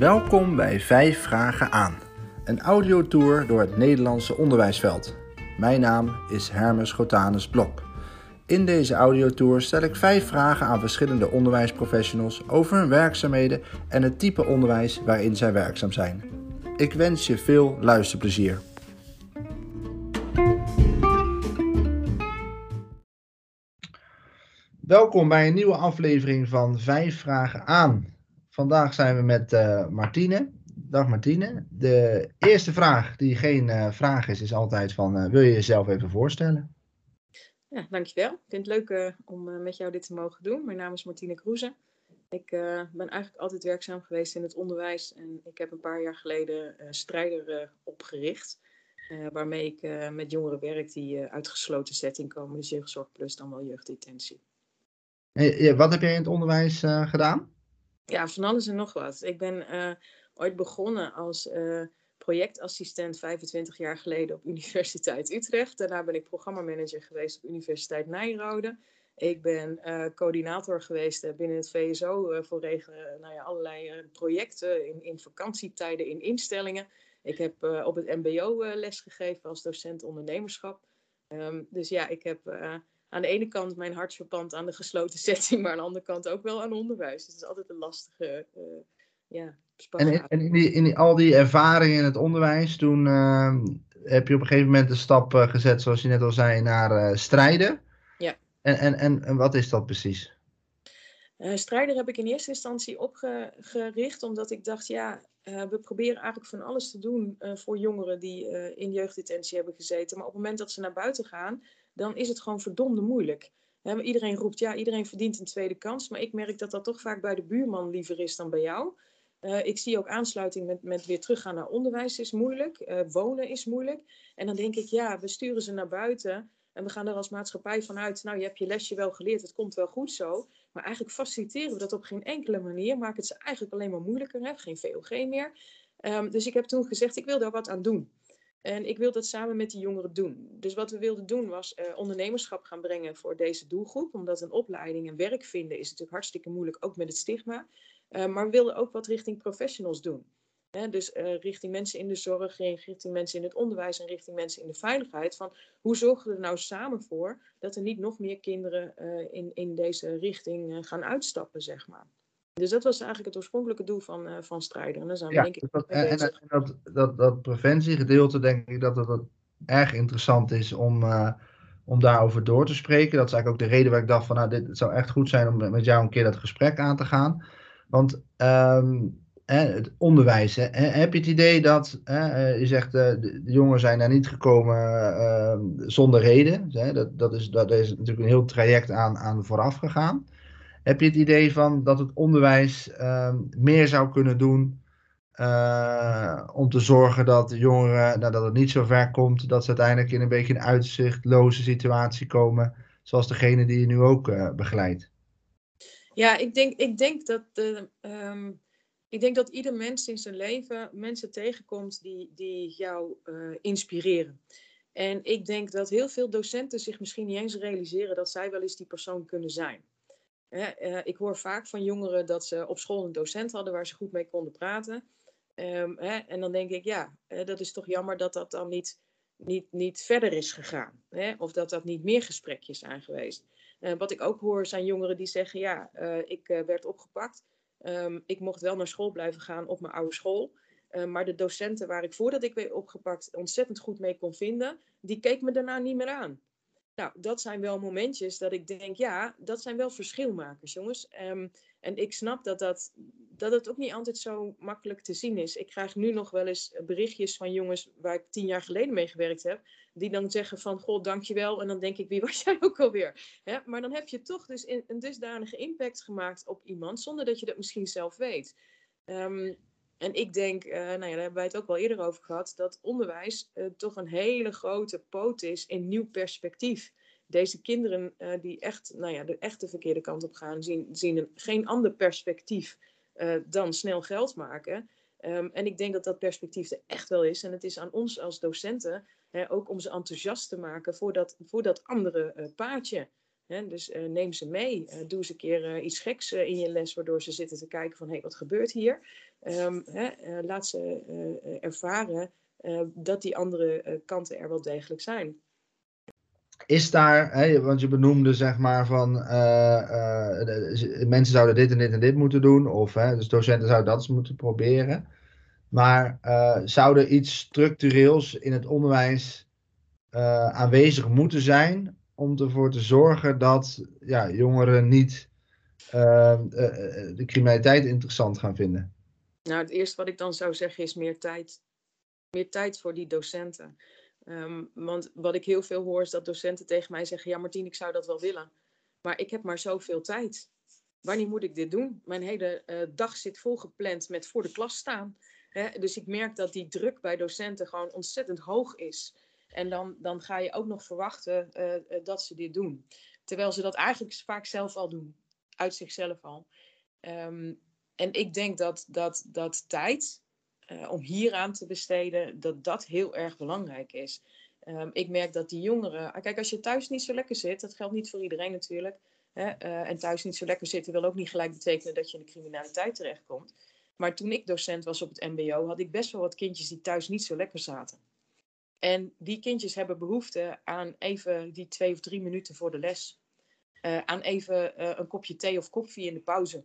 Welkom bij Vijf Vragen aan, een audiotour door het Nederlandse onderwijsveld. Mijn naam is Hermes Gotanus Blok. In deze audiotour stel ik vijf vragen aan verschillende onderwijsprofessionals over hun werkzaamheden en het type onderwijs waarin zij werkzaam zijn. Ik wens je veel luisterplezier. Welkom bij een nieuwe aflevering van Vijf Vragen aan. Vandaag zijn we met uh, Martine. Dag Martine. De eerste vraag, die geen uh, vraag is, is altijd van: uh, wil je jezelf even voorstellen? Ja, dankjewel. Ik vind het leuk om met jou dit te mogen doen. Mijn naam is Martine Kroeze. Ik ben eigenlijk altijd werkzaam geweest in het onderwijs en ik heb een paar jaar geleden Strijder opgericht. waarmee ik met jongeren werk die uit gesloten setting komen, dus jeugdzorg plus dan wel jeugddetentie. Hey, wat heb jij in het onderwijs gedaan? Ja, van alles en nog wat. Ik ben uh, ooit begonnen als uh, projectassistent 25 jaar geleden op Universiteit Utrecht. Daarna ben ik programmamanager geweest op Universiteit Nijrode. Ik ben uh, coördinator geweest binnen het VSO voor regelen nou ja, allerlei projecten in, in vakantietijden in instellingen. Ik heb op het MBO lesgegeven als docent ondernemerschap. Um, dus ja, ik heb aan de ene kant mijn hart verpand aan de gesloten setting, maar aan de andere kant ook wel aan onderwijs. Dus het is altijd een lastige uh, ja, En, in, in, die, in die, al die ervaringen in het onderwijs, toen uh, heb je op een gegeven moment de stap uh, gezet, zoals je net al zei, naar uh, strijden. Ja. En, en, en, en, wat is dat precies? strijder heb ik in eerste instantie opgericht, omdat ik dacht, ja, we proberen eigenlijk van alles te doen voor jongeren die in jeugddetentie hebben gezeten. Maar op het moment dat ze naar buiten gaan, dan is het gewoon verdomde moeilijk. iedereen roept, ja, iedereen verdient een tweede kans. Maar ik merk dat dat toch vaak bij de buurman liever is dan bij jou. Uh, ik zie ook aansluiting met, met weer teruggaan naar onderwijs is moeilijk. Uh, wonen is moeilijk. En dan denk ik, ja, we sturen ze naar buiten. En we gaan er als maatschappij vanuit, nou, je hebt je lesje wel geleerd, het komt wel goed zo. Maar eigenlijk faciliteren we dat op geen enkele manier. Maken het ze eigenlijk alleen maar moeilijker. Hè? Geen VOG meer. Um, dus ik heb toen gezegd, ik wil daar wat aan doen. En ik wil dat samen met die jongeren doen. Dus wat we wilden doen was uh, ondernemerschap gaan brengen voor deze doelgroep. Omdat een opleiding en werk vinden is natuurlijk hartstikke moeilijk, ook met het stigma. Uh, maar we wilden ook wat richting professionals doen. dus uh, richting mensen in de zorg, richting mensen in het onderwijs en richting mensen in de veiligheid. Van hoe zorgen we er nou samen voor dat er niet nog meer kinderen in, in deze richting gaan uitstappen, zeg maar. Dus dat was eigenlijk het oorspronkelijke doel van, uh, van strijden. En dan zijn we ja, denk ik dat, en, en, dat, dat, dat preventiegedeelte, denk ik dat dat, erg interessant is om, uh, om daarover door te spreken. Dat is eigenlijk ook de reden waar ik dacht van, nou, dit zou echt goed zijn om met jou een keer dat gesprek aan te gaan. Want um, hè, het onderwijs, hè, heb je het idee dat, hè, je zegt, uh, de, jongeren zijn daar niet gekomen uh, zonder reden. Hè, dat, dat, is, dat is natuurlijk een heel traject aan, aan vooraf gegaan. Heb je het idee van dat het onderwijs uh, meer zou kunnen doen uh, om te zorgen dat jongeren, nou, dat het niet zo ver komt, dat ze uiteindelijk in een beetje een uitzichtloze situatie komen, zoals degene die je nu ook uh, begeleidt? Ja, ik denk, ik denk dat. Um, ik denk dat ieder mens in zijn leven mensen tegenkomt die, die jou uh, inspireren. En ik denk dat heel veel docenten zich misschien niet eens realiseren dat zij wel eens die persoon kunnen zijn. Uh, ik hoor vaak van jongeren dat ze op school een docent hadden waar ze goed mee konden praten. Hè, en dan denk ik, ja, dat is toch jammer dat dat dan niet, niet, niet verder is gegaan. Of dat dat niet meer gesprekjes zijn geweest. Uh, wat ik ook hoor zijn jongeren die zeggen, ja, ik werd opgepakt. Um, ik mocht wel naar school blijven gaan op mijn oude school. maar de docenten waar ik voordat ik werd opgepakt ontzettend goed mee kon vinden, die keek me daarna niet meer aan. Nou, dat zijn wel momentjes dat ik denk, ja, dat zijn wel verschilmakers, jongens. Um, en ik snap dat, dat, dat het ook niet altijd zo makkelijk te zien is. Ik krijg nu nog wel eens berichtjes van jongens waar ik tien jaar geleden mee gewerkt heb, die dan zeggen van, goh, dankjewel. En dan denk ik, wie was jij ook alweer? Maar dan heb je toch dus een dusdanige impact gemaakt op iemand, zonder dat je dat misschien zelf weet. Um, en ik denk, uh, nou ja, daar hebben wij het ook wel eerder over gehad, dat onderwijs uh, toch een hele grote poot is in nieuw perspectief. Deze kinderen uh, die echt, nou ja, de echte verkeerde kant op gaan, zien, zien een, geen ander perspectief dan snel geld maken. Um, en ik denk dat dat perspectief er echt wel is. En het is aan ons als docenten hè, ook om ze enthousiast te maken voor dat, voor dat andere paadje. dus neem ze mee. doe eens een keer iets geks in je les, waardoor ze zitten te kijken van hé, hey, wat gebeurt hier? Um, laat ze ervaren dat die andere kanten er wel degelijk zijn is daar, hè, want je benoemde zeg maar van mensen zouden dit en dit en dit moeten doen, of hè, dus docenten zouden dat moeten proberen. Maar uh, zou er iets structureels in het onderwijs aanwezig moeten zijn om ervoor te zorgen dat ja, jongeren niet de criminaliteit interessant gaan vinden? Nou, het eerste wat ik dan zou zeggen is meer tijd. Meer tijd voor die docenten. Ehm, want wat ik heel veel hoor is dat docenten tegen mij zeggen: Ja, Martien, ik zou dat wel willen. Maar ik heb maar zoveel tijd. Wanneer moet ik dit doen? Mijn hele uh, dag zit volgepland met voor de klas staan. Hè? Dus ik merk dat die druk bij docenten gewoon ontzettend hoog is. En dan, dan ga je ook nog verwachten uh, dat ze dit doen. Terwijl ze dat eigenlijk vaak zelf al doen. Uit zichzelf al. Um, en ik denk dat, dat, dat tijd uh, om hieraan te besteden, dat dat heel erg belangrijk is. Um, ik merk dat die jongeren. Ah, kijk, als je thuis niet zo lekker zit, dat geldt niet voor iedereen natuurlijk. Hè, uh, en thuis niet zo lekker zitten wil ook niet gelijk betekenen dat je in de criminaliteit terechtkomt. Maar toen ik docent was op het MBO, had ik best wel wat kindjes die thuis niet zo lekker zaten. En die kindjes hebben behoefte aan even die twee of drie minuten voor de les. Uh, aan even een kopje thee of koffie in de pauze.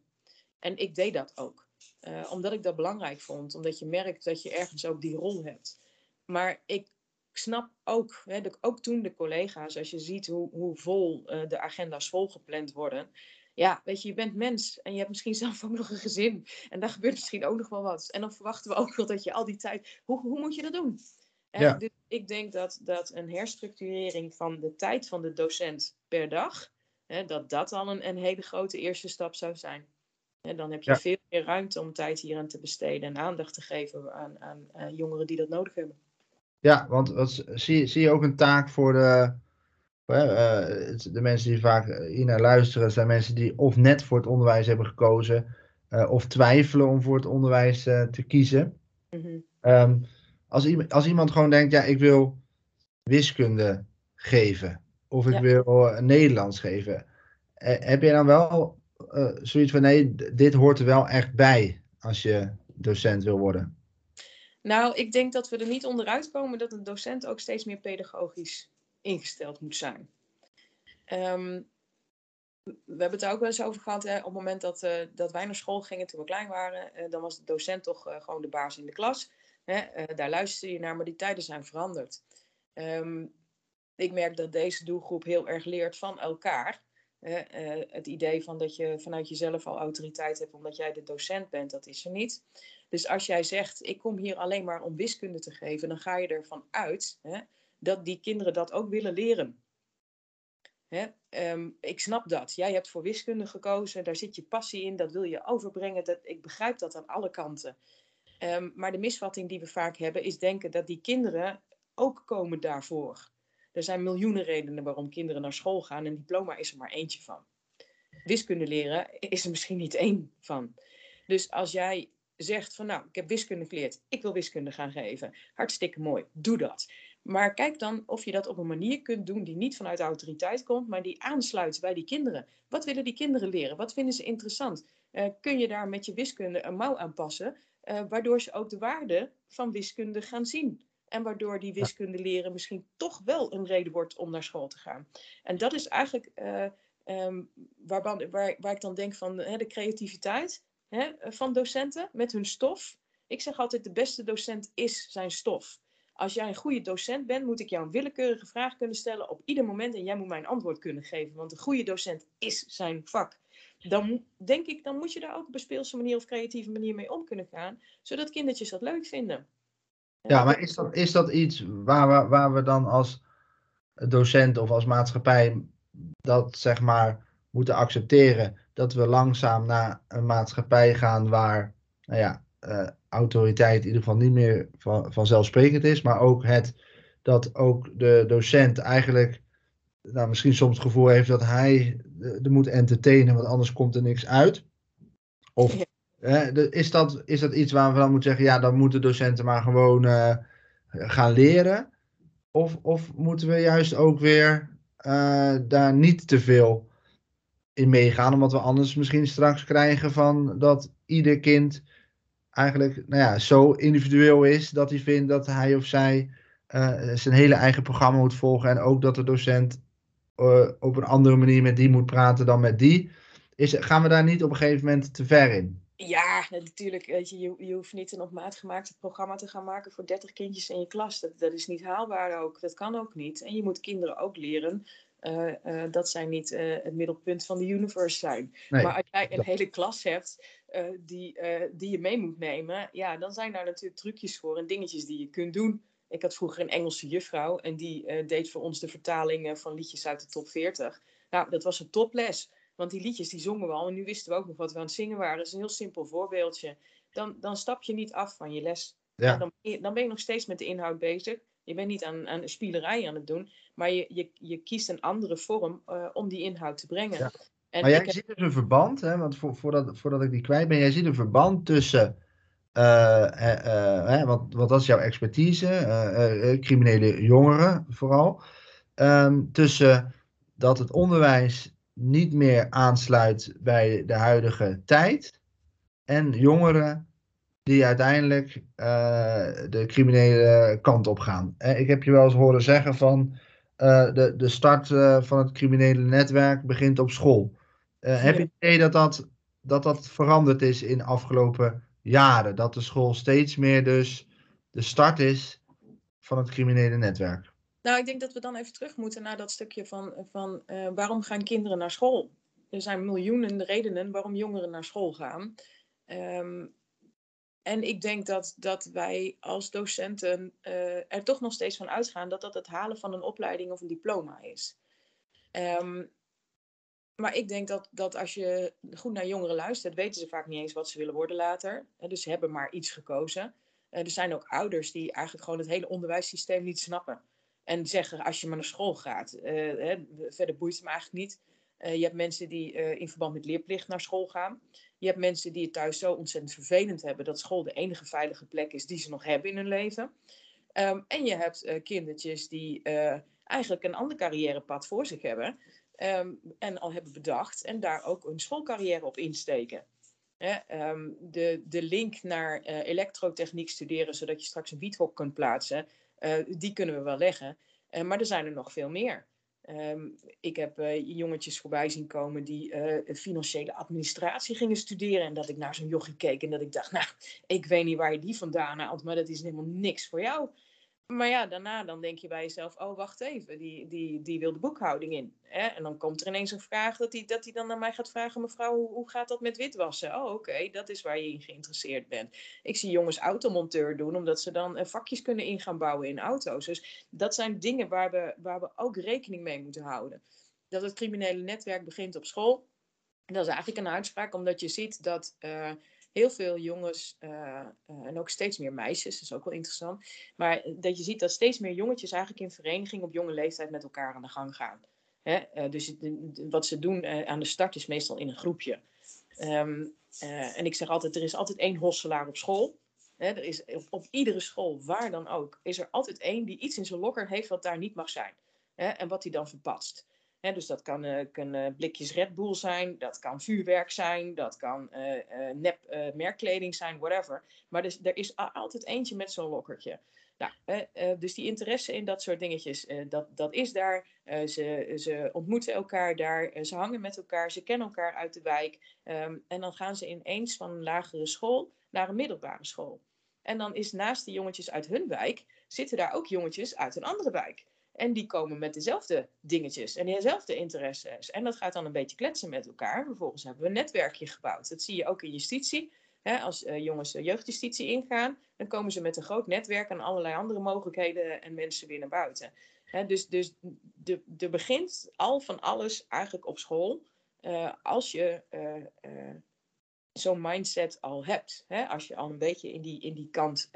En ik deed dat ook. Uh, omdat ik dat belangrijk vond. Omdat je merkt dat je ergens ook die rol hebt. Maar ik snap ook, hè, de, ook toen de collega's, als je ziet hoe, hoe vol uh, de agenda's volgepland worden. Ja, weet je, je bent mens en je hebt misschien zelf ook nog een gezin. En daar gebeurt misschien ook nog wel wat. En dan verwachten we ook wel dat je al die tijd. Hoe, hoe moet je dat doen? Ja. Dus ik denk dat, dat een herstructurering van de tijd van de docent per dag, hè, dat dat al een, een hele grote eerste stap zou zijn. En dan heb je veel meer ruimte om tijd hier aan te besteden en aandacht te geven aan, aan, aan jongeren die dat nodig hebben. Ja, want wat, zie, zie je ook een taak voor de, uh, de mensen die vaak hier naar luisteren, zijn mensen die of net voor het onderwijs hebben gekozen, uh, of twijfelen om voor het onderwijs uh, te kiezen. Mm -hmm. um, als, als iemand gewoon denkt, ja, ik wil wiskunde geven, of ik ja. wil Nederlands geven, heb je dan wel uh, zoiets van nee, dit hoort er wel echt bij als je docent wil worden? Nou, ik denk dat we er niet onderuit komen dat een docent ook steeds meer pedagogisch ingesteld moet zijn. Um, we hebben het er ook wel eens over gehad. Hè, op het moment dat, uh, dat wij naar school gingen toen we klein waren, uh, dan was de docent toch gewoon de baas in de klas. Hè, daar luister je naar, maar die tijden zijn veranderd. Um, ik merk dat deze doelgroep heel erg leert van elkaar. Uh, het idee van dat je vanuit jezelf al autoriteit hebt omdat jij de docent bent, dat is er niet. Dus als jij zegt, ik kom hier alleen maar om wiskunde te geven, dan ga je ervan uit hè, dat die kinderen dat ook willen leren. Hè? Um, ik snap dat. Jij hebt voor wiskunde gekozen, daar zit je passie in, dat wil je overbrengen. Dat, ik begrijp dat aan alle kanten. Um, maar de misvatting die we vaak hebben is denken dat die kinderen ook komen daarvoor. Er zijn miljoenen redenen waarom kinderen naar school gaan en diploma is er maar eentje van. Wiskunde leren is er misschien niet één van. Dus als jij zegt van nou, ik heb wiskunde geleerd, ik wil wiskunde gaan geven, hartstikke mooi, doe dat. Maar kijk dan of je dat op een manier kunt doen die niet vanuit de autoriteit komt, maar die aansluit bij die kinderen. Wat willen die kinderen leren? Wat vinden ze interessant? Uh, kun je daar met je wiskunde een mouw aan passen, uh, waardoor ze ook de waarde van wiskunde gaan zien? En waardoor die wiskunde leren misschien toch wel een reden wordt om naar school te gaan. En dat is eigenlijk uh, um, waar, waar, waar, ik dan denk van hè, de creativiteit hè, van docenten met hun stof. Ik zeg altijd, de beste docent is zijn stof. Als jij een goede docent bent, moet ik jou een willekeurige vraag kunnen stellen op ieder moment en jij moet mij een antwoord kunnen geven. Want een goede docent is zijn vak. Dan denk ik, dan moet je daar ook op een speelse manier of creatieve manier mee om kunnen gaan, zodat kindertjes dat leuk vinden. Ja, maar is dat, is dat iets waar we, waar we dan als docent of als maatschappij dat zeg maar moeten accepteren? Dat we langzaam naar een maatschappij gaan waar, nou ja, uh, autoriteit in ieder geval niet meer van, vanzelfsprekend is, maar ook het dat ook de docent eigenlijk nou, misschien soms het gevoel heeft dat hij er moet entertainen, want anders komt er niks uit. Of is, dat, is dat iets waar we dan moeten zeggen, ja, dan moeten docenten maar gewoon uh, gaan leren? Of, of moeten we juist ook weer daar niet te veel in meegaan. Omdat we anders misschien straks krijgen van dat ieder kind eigenlijk nou ja, zo individueel is dat hij vindt dat hij of zij zijn hele eigen programma moet volgen. En ook dat de docent op een andere manier met die moet praten dan met die. Is, gaan we daar niet op een gegeven moment te ver in? Ja, natuurlijk. Weet je, je, je hoeft niet een op maat gemaakt programma te gaan maken voor 30 kindjes in je klas. Dat, dat is niet haalbaar ook. Dat kan ook niet. En je moet kinderen ook leren uh, uh, dat zij niet uh, het middelpunt van de universe zijn. Nee. Maar als jij een hele klas hebt die, die je mee moet nemen, ja, dan zijn daar natuurlijk trucjes voor en dingetjes die je kunt doen. Ik had vroeger een Engelse juffrouw en die deed voor ons de vertaling van liedjes uit de top 40. Nou, dat was een toples. Want die liedjes die zongen we al en nu wisten we ook nog wat we aan het zingen waren. Dat is een heel simpel voorbeeldje. Dan, dan stap je niet af van je les. Ja. Dan, dan, ben je nog steeds met de inhoud bezig. Je bent niet aan, aan spielerij aan het doen, maar je, je, je kiest een andere vorm uh, om die inhoud te brengen. Ja. En maar jij heb... ziet dus een verband, hè, want voor, voordat, voordat ik die kwijt ben, jij ziet een verband tussen, uh, uh, want, want dat is jouw expertise, criminele jongeren vooral, um, tussen dat het onderwijs niet meer aansluit bij de huidige tijd. En jongeren die uiteindelijk uh, de criminele kant op gaan. Eh, ik heb je wel eens horen zeggen van uh, de, de start uh, van het criminele netwerk begint op school. Ja. Heb je het idee dat dat, dat dat veranderd is in de afgelopen jaren? Dat de school steeds meer dus de start is van het criminele netwerk? Nou, ik denk dat we dan even terug moeten naar dat stukje van, van uh, waarom gaan kinderen naar school? Er zijn miljoenen redenen waarom jongeren naar school gaan. Um, en ik denk dat, dat wij als docenten uh, er toch nog steeds van uitgaan dat dat het halen van een opleiding of een diploma is. Um, maar ik denk dat, dat als je goed naar jongeren luistert, weten ze vaak niet eens wat ze willen worden later. Dus ze hebben maar iets gekozen. Er zijn ook ouders die eigenlijk gewoon het hele onderwijssysteem niet snappen. En zeggen, als je maar naar school gaat, uh, hè, verder boeit het me eigenlijk niet. Uh, je hebt mensen die uh, in verband met leerplicht naar school gaan. Je hebt mensen die het thuis zo ontzettend vervelend hebben dat school de enige veilige plek is die ze nog hebben in hun leven. Um, en je hebt uh, kindertjes die eigenlijk een ander carrièrepad voor zich hebben. Um, en al hebben bedacht en daar ook een schoolcarrière op insteken. Hè, um, de, de link naar elektrotechniek studeren zodat je straks een wiethok kunt plaatsen uh, die kunnen we wel leggen. Uh, maar er zijn er nog veel meer. Um, ik heb uh, jongetjes voorbij zien komen die financiële administratie gingen studeren. En dat ik naar zo'n jochie keek en dat ik dacht, nou, ik weet niet waar je die vandaan haalt, maar dat is helemaal niks voor jou. Maar ja, daarna dan denk je bij jezelf, oh wacht even, die, die, die wil de boekhouding in. Hè? En dan komt er ineens een vraag dat hij dat dan naar mij gaat vragen, mevrouw, hoe, hoe gaat dat met witwassen? Oh oké, dat is waar je in geïnteresseerd bent. Ik zie jongens automonteur doen, omdat ze dan uh, vakjes kunnen in gaan bouwen in auto's. Dus dat zijn dingen waar we, waar we ook rekening mee moeten houden. Dat het criminele netwerk begint op school. Dat is eigenlijk een uitspraak, omdat je ziet dat... Uh, heel veel jongens uh, uh, en ook steeds meer meisjes, dat is ook wel interessant. Maar dat je ziet dat steeds meer jongetjes eigenlijk in vereniging op jonge leeftijd met elkaar aan de gang gaan. Hè? Dus wat ze doen aan de start is meestal in een groepje. Um, en ik zeg altijd, er is altijd één hosselaar op school. Hè? Er is op, iedere school, waar dan ook, is er altijd één die iets in zijn lokker heeft wat daar niet mag zijn. Hè? En wat hij dan verpatst dus dat kan, uh, kunnen blikjes Red Bull zijn, dat kan vuurwerk zijn, dat kan uh, uh, nep merkkleding zijn, whatever. Maar dus, er is altijd eentje met zo'n lokkertje. Nou, dus die interesse in dat soort dingetjes, dat, dat is daar. ze, ze ontmoeten elkaar daar, ze hangen met elkaar, ze kennen elkaar uit de wijk. Um, en dan gaan ze ineens van een lagere school naar een middelbare school. En dan is naast de jongetjes uit hun wijk, zitten daar ook jongetjes uit een andere wijk. En die komen met dezelfde dingetjes en dezelfde interesses. En dat gaat dan een beetje kletsen met elkaar. Vervolgens hebben we een netwerkje gebouwd. Dat zie je ook in justitie. als uh, jongens de jeugdjustitie ingaan, dan komen ze met een groot netwerk en allerlei andere mogelijkheden en mensen weer naar buiten. dus dus de, de begint al van alles eigenlijk op school. Uh, als je zo'n mindset al hebt. als je al een beetje in die, in die kant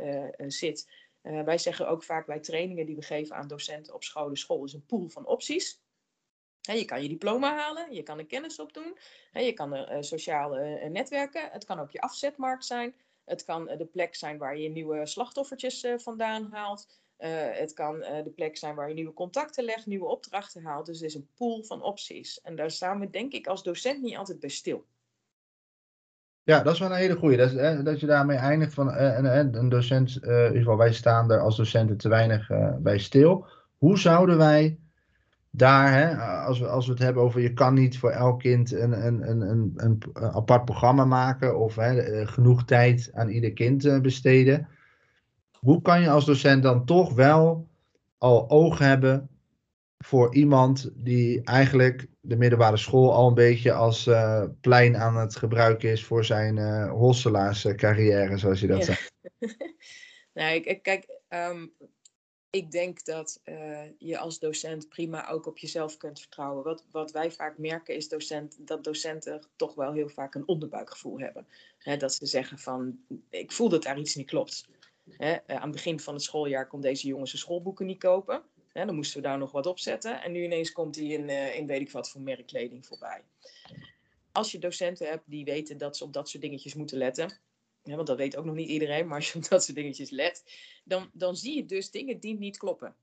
zit. Uh, wij zeggen ook vaak bij trainingen die we geven aan docenten op scholen, school is een pool van opties. Je kan je diploma halen, je kan er kennis op doen, je kan er uh, sociaal uh, netwerken. Het kan ook je afzetmarkt zijn. Het kan de plek zijn waar je nieuwe slachtoffertjes vandaan haalt. het kan de plek zijn waar je nieuwe contacten legt, nieuwe opdrachten haalt. Dus er is een pool van opties. En daar staan we denk ik als docent niet altijd bij stil. Ja, dat is wel een hele goede. Dat, dat je daarmee eindigt van een, een docent, in ieder geval wij staan er als docenten te weinig bij stil. Hoe zouden wij daar, hè, als, we, als we het hebben over je kan niet voor elk kind een, een, een, een, een apart programma maken of hè, eh, genoeg tijd aan ieder kind eh, besteden. Hoe kan je als docent dan toch wel al oog hebben voor iemand die eigenlijk de middelbare school al een beetje als uh, plein aan het gebruiken is voor zijn uh, hosselaars zoals je dat ja. zegt? nee, kijk, um, ik denk dat uh, je als docent prima ook op jezelf kunt vertrouwen. Wat, wat wij vaak merken is docent, dat docenten toch wel heel vaak een onderbuikgevoel hebben. dat ze zeggen van, ik voel dat daar iets niet klopt. Eh, aan het begin van het schooljaar kon deze jongen zijn schoolboeken niet kopen. Dan moesten we daar nog wat op zetten. En nu ineens komt hij in, uh, in weet ik wat voor merkkleding voorbij. Als je docenten hebt die weten dat ze op dat soort dingetjes moeten letten want dat weet ook nog niet iedereen, maar als je op dat soort dingetjes let, dan, dan zie je dus dingen die niet kloppen.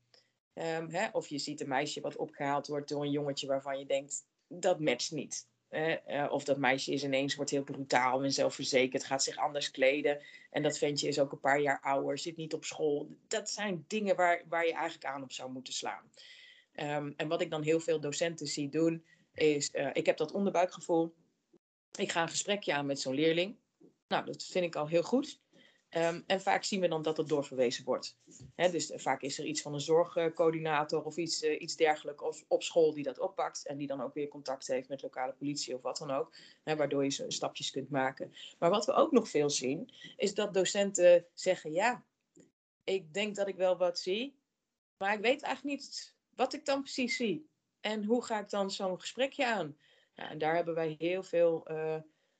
Ehm, hè? Of je ziet een meisje wat opgehaald wordt door een jongetje waarvan je denkt, dat matcht niet. Uh, of dat meisje is ineens wordt heel brutaal en zelfverzekerd, gaat zich anders kleden. En dat ventje is ook een paar jaar ouder, zit niet op school. Dat zijn dingen waar, waar je eigenlijk aan op zou moeten slaan. Um, en wat ik dan heel veel docenten zie doen, is: uh, ik heb dat onderbuikgevoel. Ik ga een gesprekje aan met zo'n leerling. Nou, dat vind ik al heel goed. Um, en vaak zien we dan dat het doorverwezen wordt. dus vaak is er iets van een zorgcoördinator of iets, uh, iets dergelijks of op school die dat oppakt. En die dan ook weer contact heeft met lokale politie of wat dan ook. waardoor je stapjes kunt maken. Maar wat we ook nog veel zien, is dat docenten zeggen: Ja, ik denk dat ik wel wat zie. Maar ik weet eigenlijk niet wat ik dan precies zie. En hoe ga ik dan zo'n gesprekje aan? Ja, en daar hebben wij heel veel. Uh,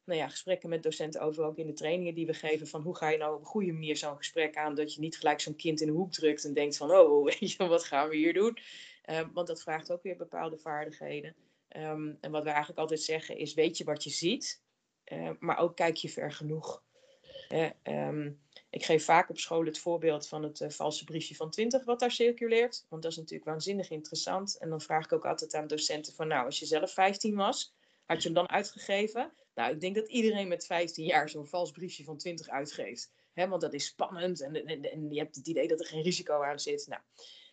nou ja, gesprekken met docenten over, ook in de trainingen die we geven, van hoe ga je nou op een goede manier zo'n gesprek aan, dat je niet gelijk zo'n kind in de hoek drukt en denkt van, oh, weet je, wat gaan we hier doen? Um, want dat vraagt ook weer bepaalde vaardigheden. Um, en wat we eigenlijk altijd zeggen is, weet je wat je ziet, uh, maar ook kijk je ver genoeg. Uh, um, ik geef vaak op school het voorbeeld van het uh, valse briefje van 20 wat daar circuleert. Want dat is natuurlijk waanzinnig interessant. En dan vraag ik ook altijd aan docenten van nou, als je zelf 15 was, had je hem dan uitgegeven? Nou, ik denk dat iedereen met 15 jaar zo'n vals briefje van 20 uitgeeft. Hè, want dat is spannend en, en, je hebt het idee dat er geen risico aan zit. Nou.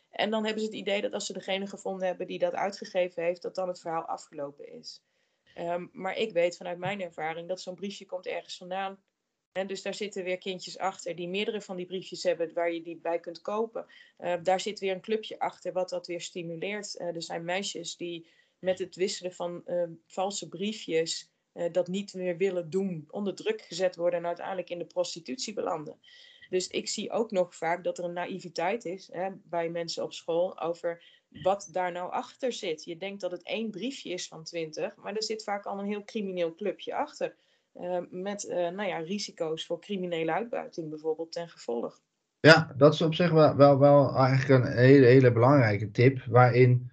En dan hebben ze het idee dat als ze degene gevonden hebben die dat uitgegeven heeft, dat dan het verhaal afgelopen is. Um, maar ik weet vanuit mijn ervaring dat zo'n briefje komt ergens vandaan. En dus daar zitten weer kindjes achter die meerdere van die briefjes hebben waar je die bij kunt kopen. Uh, daar zit weer een clubje achter wat dat weer stimuleert. Uh, er zijn meisjes die met het wisselen van uh, valse briefjes dat niet meer willen doen, onder druk gezet worden en uiteindelijk in de prostitutie belanden. Dus ik zie ook nog vaak dat er een naïviteit is hè, bij mensen op school over wat daar nou achter zit. Je denkt dat het één briefje is van twintig, maar er zit vaak al een heel crimineel clubje achter. Uh, met uh, nou ja, risico's voor criminele uitbuiting bijvoorbeeld ten gevolg. Ja, dat is op zich wel, wel, wel eigenlijk een hele, hele belangrijke tip. Waarin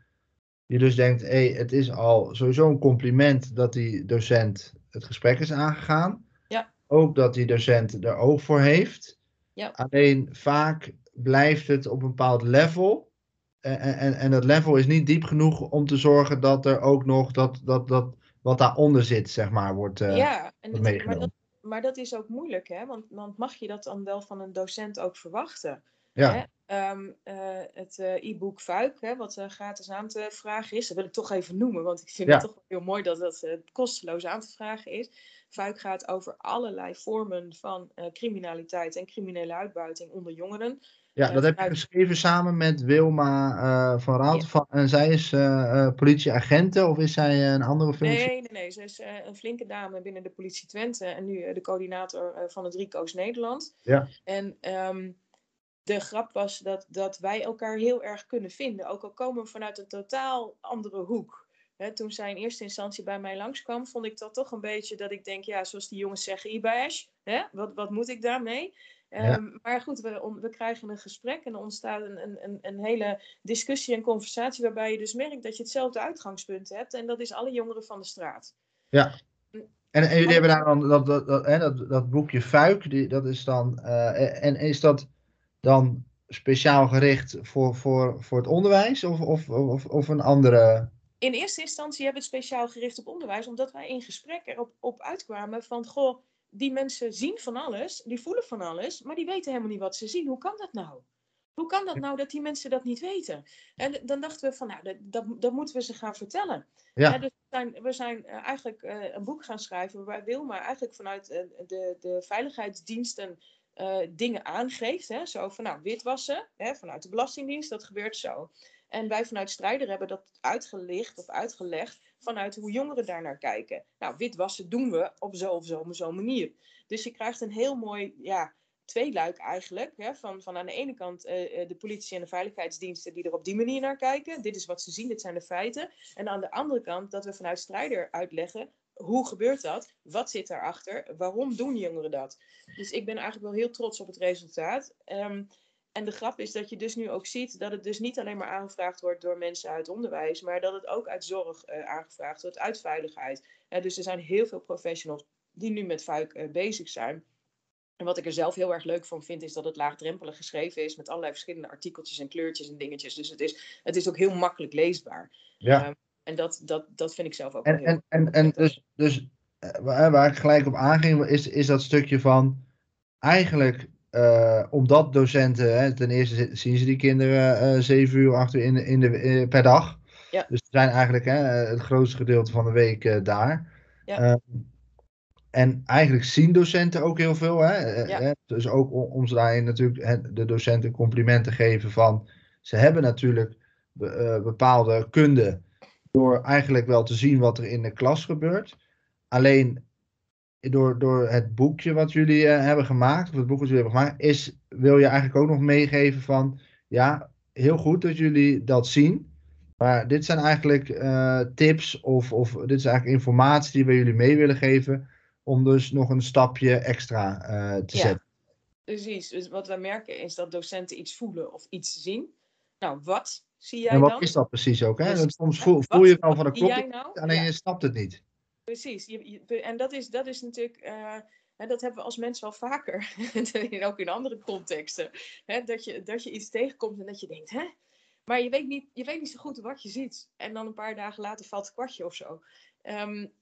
je dus denkt, hey, het is al sowieso een compliment dat die docent het gesprek is aangegaan. Ja. Ook dat die docent er oog voor heeft. Ja. Alleen vaak blijft het op een bepaald level. En, en, en dat level is niet diep genoeg om te zorgen dat er ook nog dat, dat, dat wat daaronder zit, zeg maar, wordt, uh, ja, en wordt maar, dat, maar dat is ook moeilijk, hè? Want, want mag je dat dan wel van een docent ook verwachten? Ja. Hè? Um, uh, het uh, e-book Fuik, hè, wat uh, gratis aan te vragen is. Dat wil ik toch even noemen, want ik vind ja. het toch heel mooi dat dat kosteloos aan te vragen is. Fuik gaat over allerlei vormen van criminaliteit en criminele uitbuiting onder jongeren. Ja, dat heb je geschreven samen met Wilma van. Ja. En zij is politieagenten of is zij een andere functie? Nee, nee, nee. Ze is een flinke dame binnen de politie Twente en nu de coördinator van het Rico's Nederland. Ja. En... Um, de grap was dat, dat wij elkaar heel erg kunnen vinden. Ook al komen we vanuit een totaal andere hoek. toen zij in eerste instantie bij mij langskwam, vond ik dat toch een beetje dat ik denk, ja, zoals die jongens zeggen, Ibash, wat, wat moet ik daarmee? Ja. Um, maar goed, we, we krijgen een gesprek en er ontstaat een, een, een hele discussie en conversatie waarbij je dus merkt dat je hetzelfde uitgangspunt hebt. En dat is alle jongeren van de straat. Ja. En, en jullie hebben daar dan dat, dat, dat, dat, dat boekje Fuik, die, dat is dan, uh, en is dat dan speciaal gericht voor, voor, voor het onderwijs of, of, of, of een andere. In eerste instantie hebben we het speciaal gericht op onderwijs, omdat wij in gesprek erop op uitkwamen van, goh, die mensen zien van alles, die voelen van alles, maar die weten helemaal niet wat ze zien. Hoe kan dat nou? Hoe kan dat nou dat die mensen dat niet weten? En dan dachten we van, nou, dat, dat, dat moeten we ze gaan vertellen. Ja. dus we zijn, we zijn eh, eigenlijk uh, een boek gaan schrijven waarbij Wilma eigenlijk vanuit uh, de, de veiligheidsdiensten dingen aangeeft. Hè? Zo van, nou, witwassen, hè, vanuit de Belastingdienst, dat gebeurt zo. En wij vanuit Strijder hebben dat uitgelicht of uitgelegd vanuit hoe jongeren daar naar kijken. Nou, witwassen doen we op zo of zo, zo'n manier. Dus je krijgt een heel mooi ja, tweeluik eigenlijk. Hè, van, van aan de ene kant uh, de politie en de veiligheidsdiensten die er op die manier naar kijken. Dit is wat ze zien, dit zijn de feiten. En aan de andere kant dat we vanuit Strijder uitleggen hoe gebeurt dat? Wat zit daarachter? Waarom doen jongeren dat? Dus ik ben eigenlijk wel heel trots op het resultaat. Um, en de grap is dat je dus nu ook ziet dat het dus niet alleen maar aangevraagd wordt door mensen uit onderwijs, maar dat het ook uit zorg uh, aangevraagd wordt, uit veiligheid. dus er zijn heel veel professionals die nu met vuik uh, bezig zijn. En wat ik er zelf heel erg leuk van vind, is dat het laagdrempelig geschreven is met allerlei verschillende artikeltjes en kleurtjes en dingetjes. Dus het is, het is ook heel makkelijk leesbaar. Ja. En dat, dat, dat vind ik zelf ook en, heel En, en, en dus, dus waar ik gelijk op aanging, is, is dat stukje van eigenlijk uh, omdat docenten, hè, ten eerste zien ze die kinderen uh, zeven uur, acht uur in de, in de, per dag. Ja. Dus ze zijn eigenlijk hè, het grootste gedeelte van de week daar. Ja. Ehm, en eigenlijk zien docenten ook heel veel. Hè? Ja. Dus ook om, om ze daarin natuurlijk hè, de docenten complimenten geven van... Ze hebben natuurlijk be, bepaalde kunde door eigenlijk wel te zien wat er in de klas gebeurt. Alleen door, door het boekje wat jullie uh, hebben gemaakt, of het boek wat jullie hebben gemaakt, is, wil je eigenlijk ook nog meegeven van, ja, heel goed dat jullie dat zien. Maar dit zijn eigenlijk uh, tips of, of dit is eigenlijk informatie die we jullie mee willen geven om dus nog een stapje extra uh, te ja, zetten. Precies, dus wat wij merken is dat docenten iets voelen of iets zien. Nou, wat zie jij dan? En wat is dat precies ook? Hè? Dus, soms voel, voel je wel van de klok, nou? alleen ja. je snapt het niet. Precies. Je, en dat is, dat is natuurlijk. Uh, en dat hebben we als mens wel vaker. ook in andere contexten. Hè, dat, je, dat je iets tegenkomt en dat je denkt, hè? Maar je weet, niet, je weet niet zo goed wat je ziet. En dan een paar dagen later valt het kwartje of zo. Um,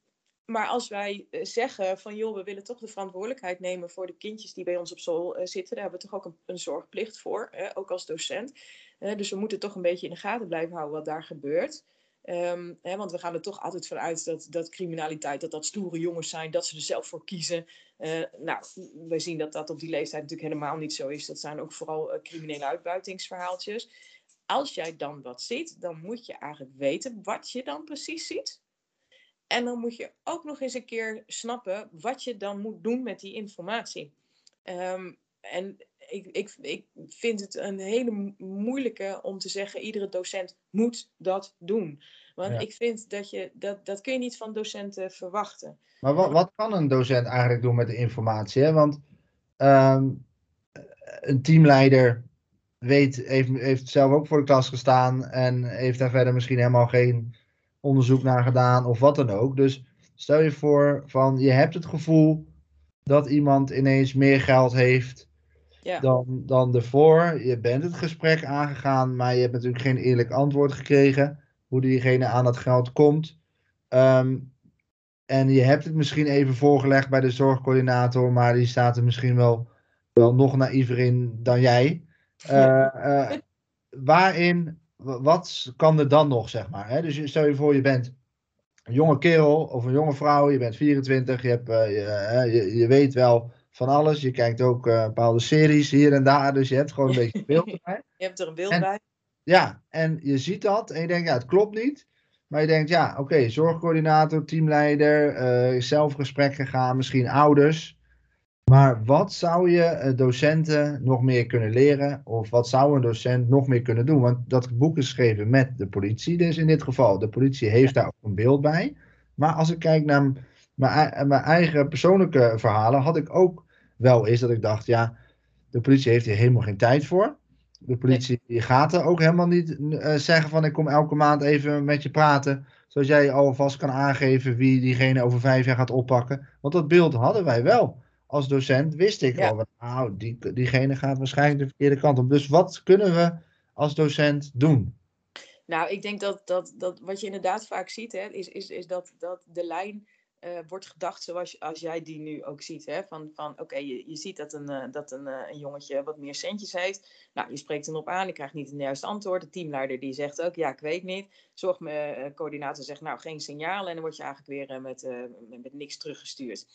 maar als wij eh, zeggen van joh, we willen toch de verantwoordelijkheid nemen voor de kindjes die bij ons op school uh, zitten, daar hebben we toch ook een, een zorgplicht voor, hè, ook als docent. Dus we moeten toch een beetje in de gaten blijven houden wat daar gebeurt. Um, hè, want we gaan er toch altijd vanuit dat, dat criminaliteit, dat dat stoere jongens zijn, dat ze er zelf voor kiezen. Uh, nou, we zien dat dat op die leeftijd natuurlijk helemaal niet zo is. Dat zijn ook vooral uh, criminele uitbuitingsverhaaltjes. Als jij dan wat ziet, dan moet je eigenlijk weten wat je dan precies ziet. En dan moet je ook nog eens een keer snappen wat je dan moet doen met die informatie. Um, en ik, ik, ik vind het een hele moeilijke om te zeggen, iedere docent moet dat doen. Want ik vind dat je, dat, dat kun je niet van docenten verwachten. Maar wat, wat kan een docent eigenlijk doen met de informatie? Hè? Want um, een teamleider weet, heeft, heeft zelf ook voor de klas gestaan en heeft daar verder misschien helemaal geen onderzoek naar gedaan of wat dan ook. Dus stel je voor van je hebt het gevoel dat iemand ineens meer geld heeft ja. dan, dan ervoor. Je bent het gesprek aangegaan, maar je hebt natuurlijk geen eerlijk antwoord gekregen hoe diegene aan dat geld komt. Ehm, en je hebt het misschien even voorgelegd bij de zorgcoördinator, maar die staat er misschien wel, wel nog naïver in dan jij. Uh, waarin, wat kan er dan nog, zeg maar? Hè? Dus stel je voor, je bent een jonge kerel of een jonge vrouw, je bent 24, je, hebt, uh, je, je, je, weet wel van alles. Je kijkt ook uh, bepaalde series hier en daar. Dus je hebt gewoon een beetje beeld bij. Je hebt er een beeld bij. Ja, en je ziet dat en je denkt, ja, het klopt niet. Maar je denkt, ja, oké, zorgcoördinator, teamleider, uh, zelf gesprek gegaan, misschien ouders. Maar wat zou je uh, docenten nog meer kunnen leren? Of wat zou een docent nog meer kunnen doen? Want dat boek is geschreven met de politie, dus in dit geval. De politie heeft daar ook een beeld bij. Maar als ik kijk naar mijn, mijn eigen persoonlijke verhalen, had ik ook wel is dat ik dacht, ja, de politie heeft hier helemaal geen tijd voor. De politie nee. gaat er ook helemaal niet uh, zeggen van ik kom elke maand even met je praten. Zodat jij alvast kan aangeven wie diegene over vijf jaar gaat oppakken. Want dat beeld hadden wij wel. als docent wist ik ja. wel, nou, die, diegene gaat waarschijnlijk de verkeerde kant op. Dus wat kunnen we als docent doen? Nou, ik denk dat, dat, dat wat je inderdaad vaak ziet, hè, is, is, is dat, dat de lijn uh, wordt gedacht zoals als jij die nu ook ziet. Hè? Van, van oké, je, je ziet dat, een, uh, dat een, uh, een jongetje wat meer centjes heeft. Nou, je spreekt hem op aan, je krijgt niet een juiste antwoord. De teamleider die zegt ook, ja, ik weet niet. Zorgcoördinator zegt, nou, geen signaal. En dan word je eigenlijk weer met, met, met, niks teruggestuurd.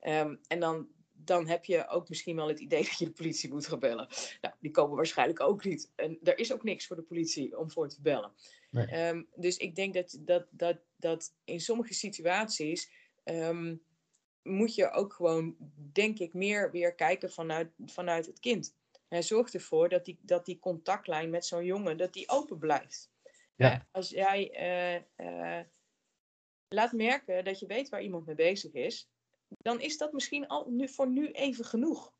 Um, en dan, dan heb je ook misschien wel het idee dat je de politie moet gaan bellen. Nou, die komen waarschijnlijk ook niet. En er is ook niks voor de politie om voor te bellen. Nee. Um, dus ik denk dat, dat, dat, dat in sommige situaties um, moet je ook gewoon, denk ik, meer weer kijken vanuit, vanuit het kind. En zorg ervoor dat die, dat die contactlijn met zo'n jongen, dat die open blijft. Ja. Als jij uh, uh, laat merken dat je weet waar iemand mee bezig is, dan is dat misschien al nu, voor nu even genoeg.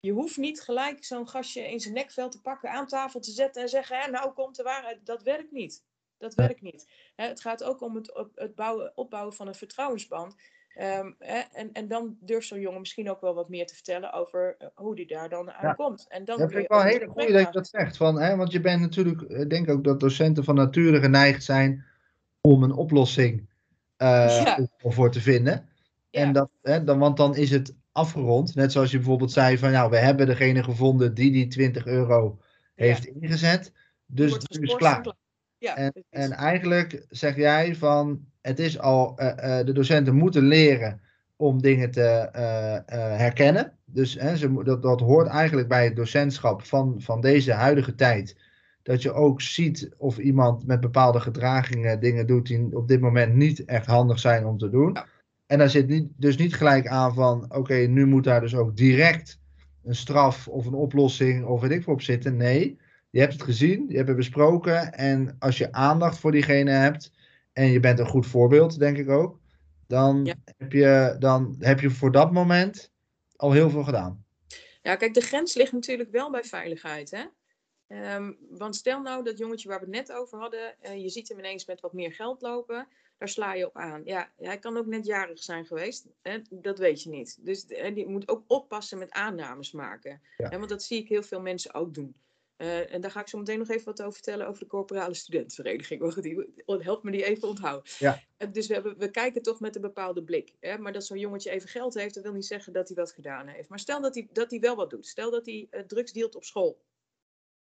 Je hoeft niet gelijk zo'n gastje in zijn nekvel te pakken, aan tafel te zetten en zeggen: hè, Nou komt de waarheid. Dat werkt niet. Dat werkt niet. het gaat ook om het, het bouwen, opbouwen van een vertrouwensband. Um, en, en dan durft zo'n jongen misschien ook wel wat meer te vertellen over uh, hoe die daar dan aankomt. Ja. En dan dat vind ik wel een hele goede dat je dat zegt. Van, hè, want je bent natuurlijk, ik denk ook dat docenten van nature geneigd zijn om een oplossing uh, ja. voor te vinden. Ja. En dat, hè, dan, want dan is het afgerond. Net zoals je bijvoorbeeld zei van, nou, we hebben degene gevonden die die 20 euro heeft ingezet. Dus het is klaar. Ja, en, en, eigenlijk zeg jij van het is al, uh, uh, de docenten moeten leren om dingen te uh, herkennen. Dus hè, ze, dat, dat hoort eigenlijk bij het docentschap van, van deze huidige tijd. Dat je ook ziet of iemand met bepaalde gedragingen dingen doet die op dit moment niet echt handig zijn om te doen. Ja. En daar zit niet, dus niet gelijk aan van oké, nu moet daar dus ook direct een straf of een oplossing of weet ik voor op zitten. Nee, je hebt het gezien, je hebt het besproken. En als je aandacht voor diegene hebt en je bent een goed voorbeeld, denk ik ook, dan, ja. heb, je, dan heb je voor dat moment al heel veel gedaan. Ja, kijk, de grens ligt natuurlijk wel bij veiligheid. Hè? Um, want stel nou dat jongetje waar we het net over hadden, uh, je ziet hem ineens met wat meer geld lopen, daar sla je op aan. Ja, hij kan ook net jarig zijn geweest, hè? dat weet je niet. Dus je moet ook oppassen met aannames maken. Ja. Hè? Want dat zie ik heel veel mensen ook doen. Uh, en daar ga ik zo meteen nog even wat over vertellen over de corporale studentenvereniging. Die, helpt me die even onthouden. Ja. Uh, dus we, hebben, we kijken toch met een bepaalde blik. Hè? Maar dat zo'n jongetje even geld heeft, dat wil niet zeggen dat hij wat gedaan heeft. Maar stel dat hij, dat hij wel wat doet. Stel dat hij uh, drugs dealt op school.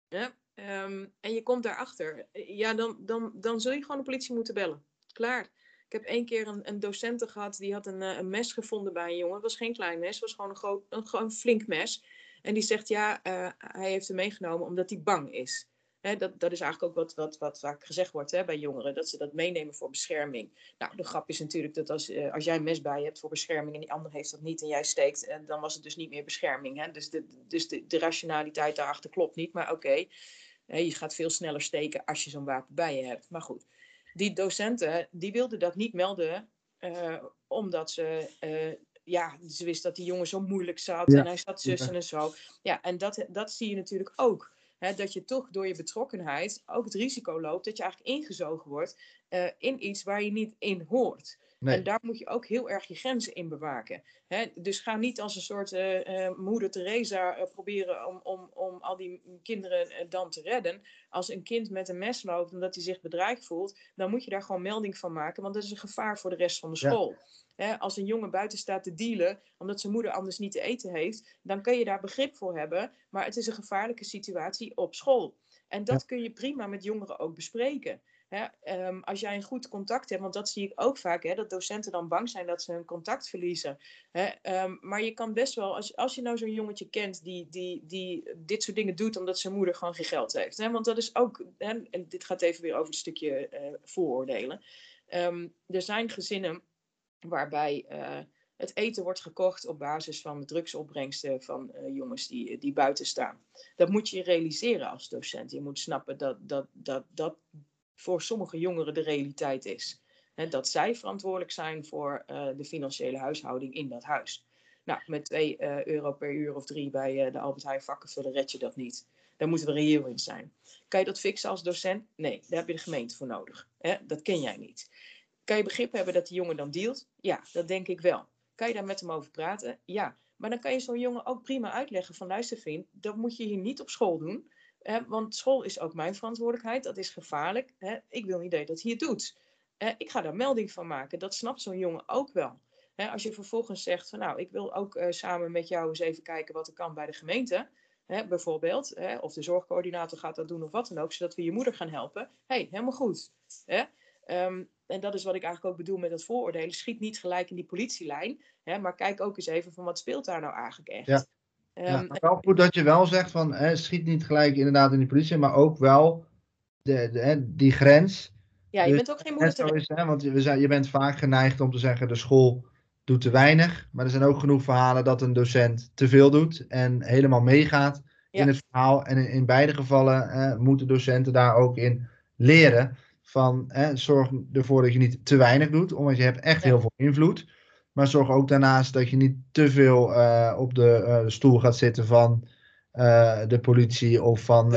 Ja? Um, en je komt daarachter. Ja, dan, dan, dan zul je gewoon de politie moeten bellen. Klaar. Ik heb één keer een, een docenten gehad, die had een, een mes gevonden bij een jongen. Het was geen klein mes, het was gewoon een, groot, een, flink mes. En die zegt ja, uh, hij heeft hem meegenomen omdat hij bang is. Dat, dat is eigenlijk ook wat, wat, wat vaak gezegd wordt hè, bij jongeren, dat ze dat meenemen voor bescherming. Nou, de grap is natuurlijk dat als, uh, als jij een mes bij je hebt voor bescherming en die ander heeft dat niet en jij steekt, en dan was het dus niet meer bescherming. Hè? Dus, de, dus de, rationaliteit daarachter klopt niet, maar oké, je gaat veel sneller steken als je zo'n wapen bij je hebt. Maar goed, die docenten die wilden dat niet melden omdat ze ja, ze wist dat die jongen zo moeilijk zat en hij zat zussen en zo. Ja, en dat, dat zie je natuurlijk ook. Hè, dat je toch door je betrokkenheid ook het risico loopt dat je eigenlijk ingezogen wordt uh, in iets waar je niet in hoort. Nee. En daar moet je ook heel erg je grenzen in bewaken. Hè? Dus ga niet als een soort uh, uh, moeder Teresa uh, proberen om, om, om al die kinderen dan te redden. Als een kind met een mes loopt en dat hij zich bedreigd voelt, dan moet je daar gewoon melding van maken, want dat is een gevaar voor de rest van de school. Ja. Hè? Als een jongen buiten staat te dealen, omdat zijn moeder anders niet te eten heeft, dan kun je daar begrip voor hebben, maar het is een gevaarlijke situatie op school. En dat ja. kun je prima met jongeren ook bespreken. Hè, um, als jij een goed contact hebt, want dat zie ik ook vaak, hè, dat docenten dan bang zijn dat ze hun contact verliezen. Hè, um, maar je kan best wel, als, als je nou zo'n jongetje kent die, die, die dit soort dingen doet omdat zijn moeder gewoon geen geld heeft. Hè, want dat is ook, hè, en dit gaat even weer over het stukje uh, vooroordelen. Um, er zijn gezinnen waarbij uh, het eten wordt gekocht op basis van de drugsopbrengsten van uh, jongens die, die buiten staan. Dat moet je realiseren als docent. Je moet snappen dat dat, dat, dat voor sommige jongeren de realiteit is. He, dat zij verantwoordelijk zijn voor uh, de financiële huishouding in dat huis. Nou, met 2 uh, eh, euro per uur of 3 bij de Albert Heijn vakkenvullen red je dat niet. Daar moeten we reëel in zijn. Kan je dat fixen als docent? Nee, daar heb je de gemeente voor nodig. Dat ken jij niet. Kan je begrip hebben dat die jongen dan dealt? Ja, dat denk ik wel. Kan je daar met hem over praten? Ja. Maar dan kan je zo'n jongen ook prima uitleggen van luister vriend, dat moet je hier niet op school doen. Hè, want school is ook mijn verantwoordelijkheid, dat is gevaarlijk. Hè. Ik wil niet dat je dat hier doet. Ik ga daar melding van maken, dat snapt zo'n jongen ook wel. Als je vervolgens zegt van nou, ik wil ook uh, samen met jou eens even kijken wat er kan bij de gemeente. Bijvoorbeeld, of de zorgcoördinator gaat dat doen of wat dan ook, zodat we je moeder gaan helpen. hey, helemaal goed. Um, en dat is wat ik eigenlijk ook bedoel met dat vooroordelen. Schiet niet gelijk in die politielijn, hè, maar kijk ook eens even van wat speelt daar nou eigenlijk echt. Ja. Um, ja, maar wel goed dat je wel zegt van hè, schiet niet gelijk inderdaad in die politie, maar ook wel de, de, die grens. Ja, je dus, bent ook geen moeder te... is, hè, Want je, je bent vaak geneigd om te zeggen de school doet te weinig. Maar er zijn ook genoeg verhalen dat een docent te veel doet en helemaal meegaat in het verhaal. En in, in beide gevallen eh, moeten docenten daar ook in leren van hè, zorg ervoor dat je niet te weinig doet, omdat je hebt echt heel veel invloed. Maar zorg ook daarnaast dat je niet te veel uh, op de uh, stoel gaat zitten van uh, de politie of van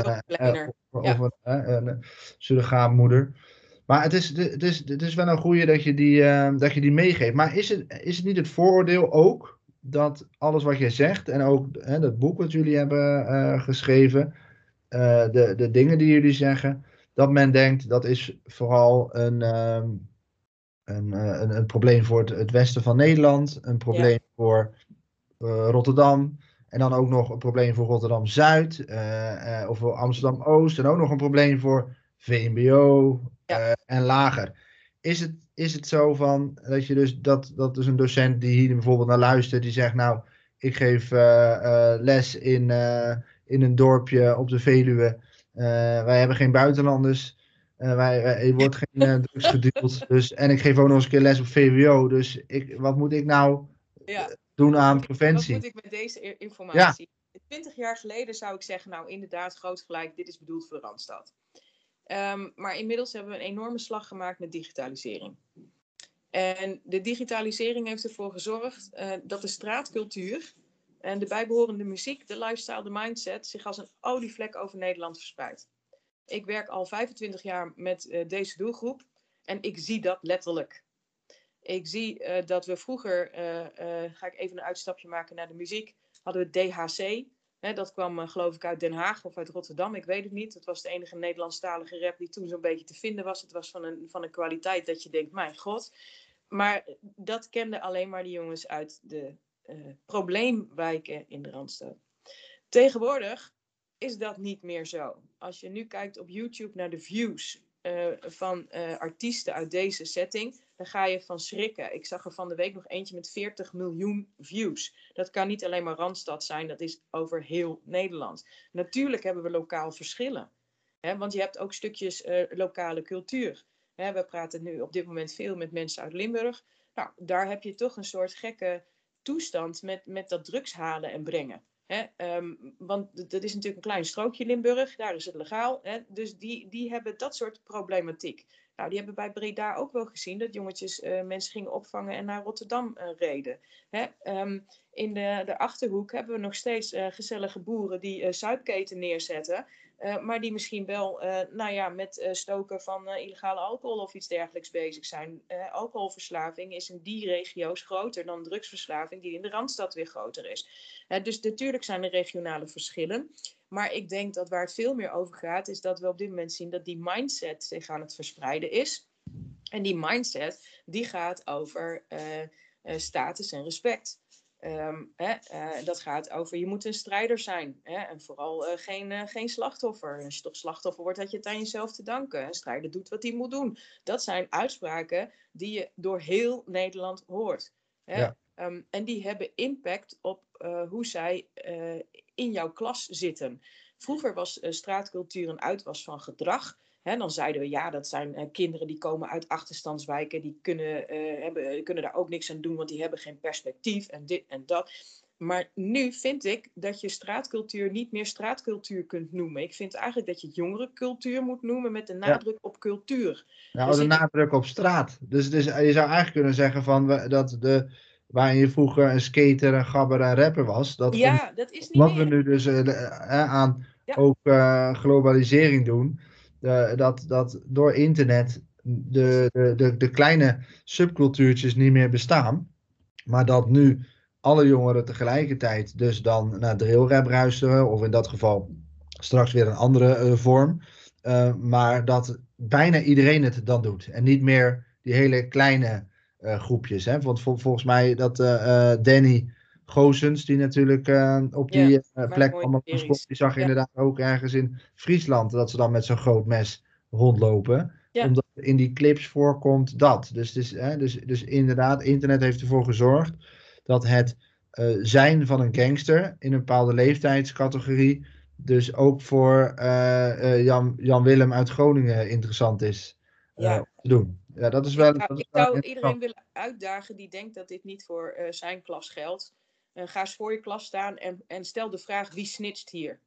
of, een surrogaatmoeder. Maar het is, het, is, het is wel een goede dat je die, dat je die meegeeft. Maar is het, is het niet het vooroordeel ook dat alles wat jij zegt en ook hè, dat boek wat jullie hebben geschreven, de, de dingen die jullie zeggen, dat men denkt dat is vooral een, um, een, uh, een, een, probleem voor het, het, westen van Nederland, een probleem ja. voor uh, Rotterdam. En dan ook nog een probleem voor Rotterdam Zuid uh, of voor Amsterdam Oost. En ook nog een probleem voor VMBO ja. en lager. Is het, is het zo van dat je dus dat, dat dus een docent die hier bijvoorbeeld naar luistert, die zegt nou, ik geef les in, in een dorpje op de Veluwe. Uh, wij hebben geen buitenlanders. Uh, wij, wij, er wordt geen uh, drugs gedeeld. Dus, en ik geef ook nog eens een keer les op VWO. Dus ik, wat moet ik nou ja. doen aan preventie? Wat moet ik met deze informatie? Ja. 20 jaar geleden zou ik zeggen, nou inderdaad, groot gelijk, dit is bedoeld voor de Randstad. Um, maar inmiddels hebben we een enorme slag gemaakt met digitalisering. En de digitalisering heeft ervoor gezorgd uh, dat de straatcultuur en de bijbehorende muziek, de lifestyle, de mindset zich als een olievlek over Nederland verspreidt. Ik werk al 25 jaar met uh, deze doelgroep en ik zie dat letterlijk. Ik zie uh, dat we vroeger, uh, ga ik even een uitstapje maken naar de muziek, hadden we DHC. Hè, dat kwam geloof ik uit Den Haag of uit Rotterdam, ik weet het niet. Het was de enige Nederlandstalige rap die toen zo'n beetje te vinden was. Het was van een, van een kwaliteit dat je denkt, mijn god. Maar dat kenden alleen maar de jongens uit de probleemwijken in de Randstad. Tegenwoordig is dat niet meer zo. Als je nu kijkt op YouTube naar de views uh, van uh, artiesten uit deze setting, dan ga je van schrikken. Ik zag er van de week nog eentje met 40 miljoen views. Dat kan niet alleen maar Randstad zijn, dat is over heel Nederland. Natuurlijk hebben we lokaal verschillen. Hè, want je hebt ook stukjes lokale cultuur. Hè, we praten nu op dit moment veel met mensen uit Limburg. Nou, daar heb je toch een soort gekke toestand met, met dat drugs halen en brengen. Hè? Um, want dat is natuurlijk een klein strookje Limburg, daar is het legaal. Hè? Dus die, die hebben dat soort problematiek. Nou, die hebben bij Breda ook wel gezien dat jongetjes uh, mensen gingen opvangen en naar Rotterdam uh, reden. Hè? Um, in de, de achterhoek hebben we nog steeds uh, gezellige boeren die zuipketen neerzetten. Uh, maar die misschien wel uh, nou ja, met uh, stoken van illegale alcohol of iets dergelijks bezig zijn. alcoholverslaving is in die regio's groter dan drugsverslaving, die in de Randstad weer groter is. dus natuurlijk zijn er regionale verschillen. Maar ik denk dat waar het veel meer over gaat, is dat we op dit moment zien dat die mindset zich aan het verspreiden is. En die mindset, die gaat over status en respect. Um, hè, uh, dat gaat over je moet een strijder zijn. Hè, en vooral uh, geen, uh, geen slachtoffer. Als je toch slachtoffer wordt, had je het aan jezelf te danken. Een strijder doet wat hij moet doen. Dat zijn uitspraken die je door heel Nederland hoort. Hè? Ja. Um, en die hebben impact op hoe zij in jouw klas zitten. Vroeger was straatcultuur een uitwas van gedrag. Hè, dan zeiden we ja, dat zijn uh, kinderen die komen uit achterstandswijken, die kunnen, uh, hebben, kunnen daar ook niks aan doen, want die hebben geen perspectief en dit en dat. Maar nu vind ik dat je straatcultuur niet meer straatcultuur kunt noemen. Ik vind eigenlijk dat je jongerencultuur moet noemen met de nadruk ja. op cultuur. Nou, dus de ik... nadruk op straat. Dus, dus je zou eigenlijk kunnen zeggen van dat de, waar je vroeger een skater, een gabber en rapper was. Dat ja, dat is niet Wat we nu dus uh, aan ja. ook globalisering doen uh, dat, dat door internet de, de, de, kleine subcultuurtjes niet meer bestaan. Maar dat nu alle jongeren tegelijkertijd dus dan naar drillrap luisteren, of in dat geval straks weer een andere vorm. maar dat bijna iedereen het dan doet. En niet meer die hele kleine groepjes. Hè? Want volgens mij dat Danny Goosens, die natuurlijk op die plek allemaal gespot, die zag je inderdaad ook ergens in Friesland, dat ze dan met zo'n groot mes rondlopen. Omdat in die clips voorkomt dat. Dus, dus, hè, dus, dus inderdaad, internet heeft ervoor gezorgd dat het uh, zijn van een gangster in een bepaalde leeftijdscategorie dus ook voor Jan, Jan Willem uit Groningen interessant is ja. te doen. Ja, dat is wel. Ik zou, ik zou iedereen willen uitdagen die denkt dat dit niet voor zijn klas geldt. Ga eens voor je klas staan en, en stel de vraag: wie snitcht hier?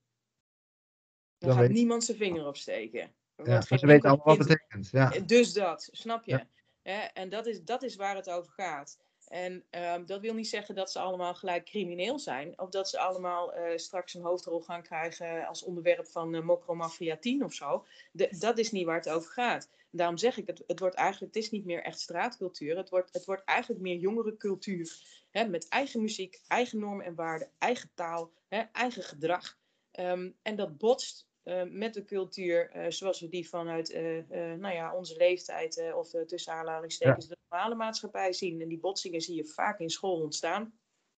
Dan, Dan gaat weet... niemand zijn vinger opsteken. Ja, ze weten allemaal wat het betekent. Ja. Dus dat, snap je? Ja. en dat is, dat is waar het over gaat. En um, dat wil niet zeggen dat ze allemaal gelijk crimineel zijn. Of dat ze allemaal uh, straks een hoofdrol gaan krijgen als onderwerp van uh, Mokromafia 10 of zo. De, dat is niet waar het over gaat. Daarom zeg ik, het, het wordt eigenlijk, het is niet meer echt straatcultuur. Het wordt, het wordt eigenlijk meer jongerencultuur. Hè, met eigen muziek, eigen normen en waarden, eigen taal, hè, eigen gedrag. Um, en dat botst uh, met de cultuur uh, zoals we die vanuit uh, nou ja, onze leeftijd of tussen aanhalingstekens ja. de normale maatschappij zien. En die botsingen zie je vaak in school ontstaan.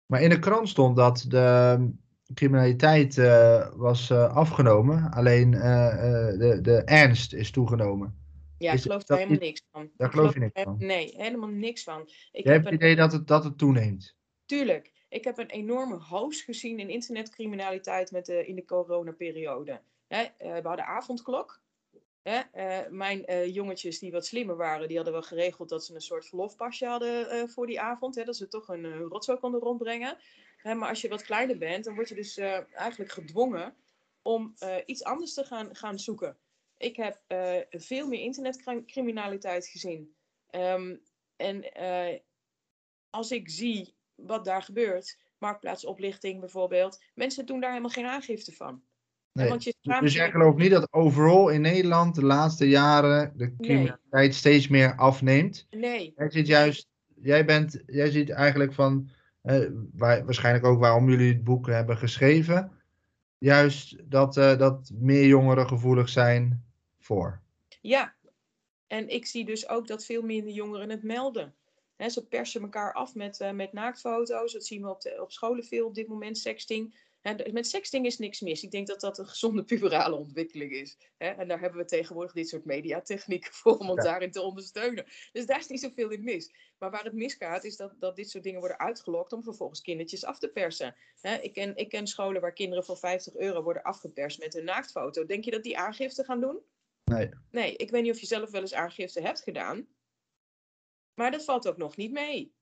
Maar in de krant stond dat de criminaliteit was afgenomen, alleen de, de ernst is toegenomen. Ja, ik geloof daar helemaal niks van. Daar geloof je niks van? Nee, helemaal niks van. Ik Jij heb het idee dat het, dat het toeneemt? Tuurlijk. Ik heb een enorme hoos gezien in internetcriminaliteit met de, in de coronaperiode. Hè, eh, we hadden avondklok. Uh, mijn uh, jongetjes die wat slimmer waren, die hadden wel geregeld dat ze een soort verlofpasje hadden voor die avond. Dat ze toch een rotzooi konden rondbrengen. Maar als je wat kleiner bent, dan word je dus eigenlijk gedwongen om iets anders te gaan, gaan zoeken. Ik heb veel meer internetcriminaliteit gezien. Um, en als ik zie wat daar gebeurt, marktplaatsoplichting bijvoorbeeld, mensen doen daar helemaal geen aangifte van. Nee. dus jij gelooft niet dat overal in Nederland de laatste jaren de criminaliteit steeds meer afneemt? Nee. Jij ziet juist, jij bent, jij ziet eigenlijk van, eh, waar, waarschijnlijk ook waarom jullie het boek hebben geschreven, juist dat, uh, dat meer jongeren gevoelig zijn voor. Ja, en ik zie dus ook dat veel minder jongeren het melden. He, ze persen elkaar af met, uh, met naaktfoto's. Dat zien we op, de, op scholen veel op dit moment, sexting met sexting is niks mis. Ik denk dat dat een gezonde puberale ontwikkeling is. En daar hebben we tegenwoordig dit soort mediatechnieken voor om ons daarin te ondersteunen. Dus daar is niet zoveel in mis. Maar waar het misgaat is dat, dat dit soort dingen worden uitgelokt om vervolgens kindertjes af te persen. Ik ken, ik ken scholen waar kinderen voor 50 euro worden afgeperst met een naaktfoto. Denk je dat die aangifte gaan doen? Nee. Nee, ik weet niet of je zelf wel eens aangifte hebt gedaan. Maar dat valt ook nog niet mee.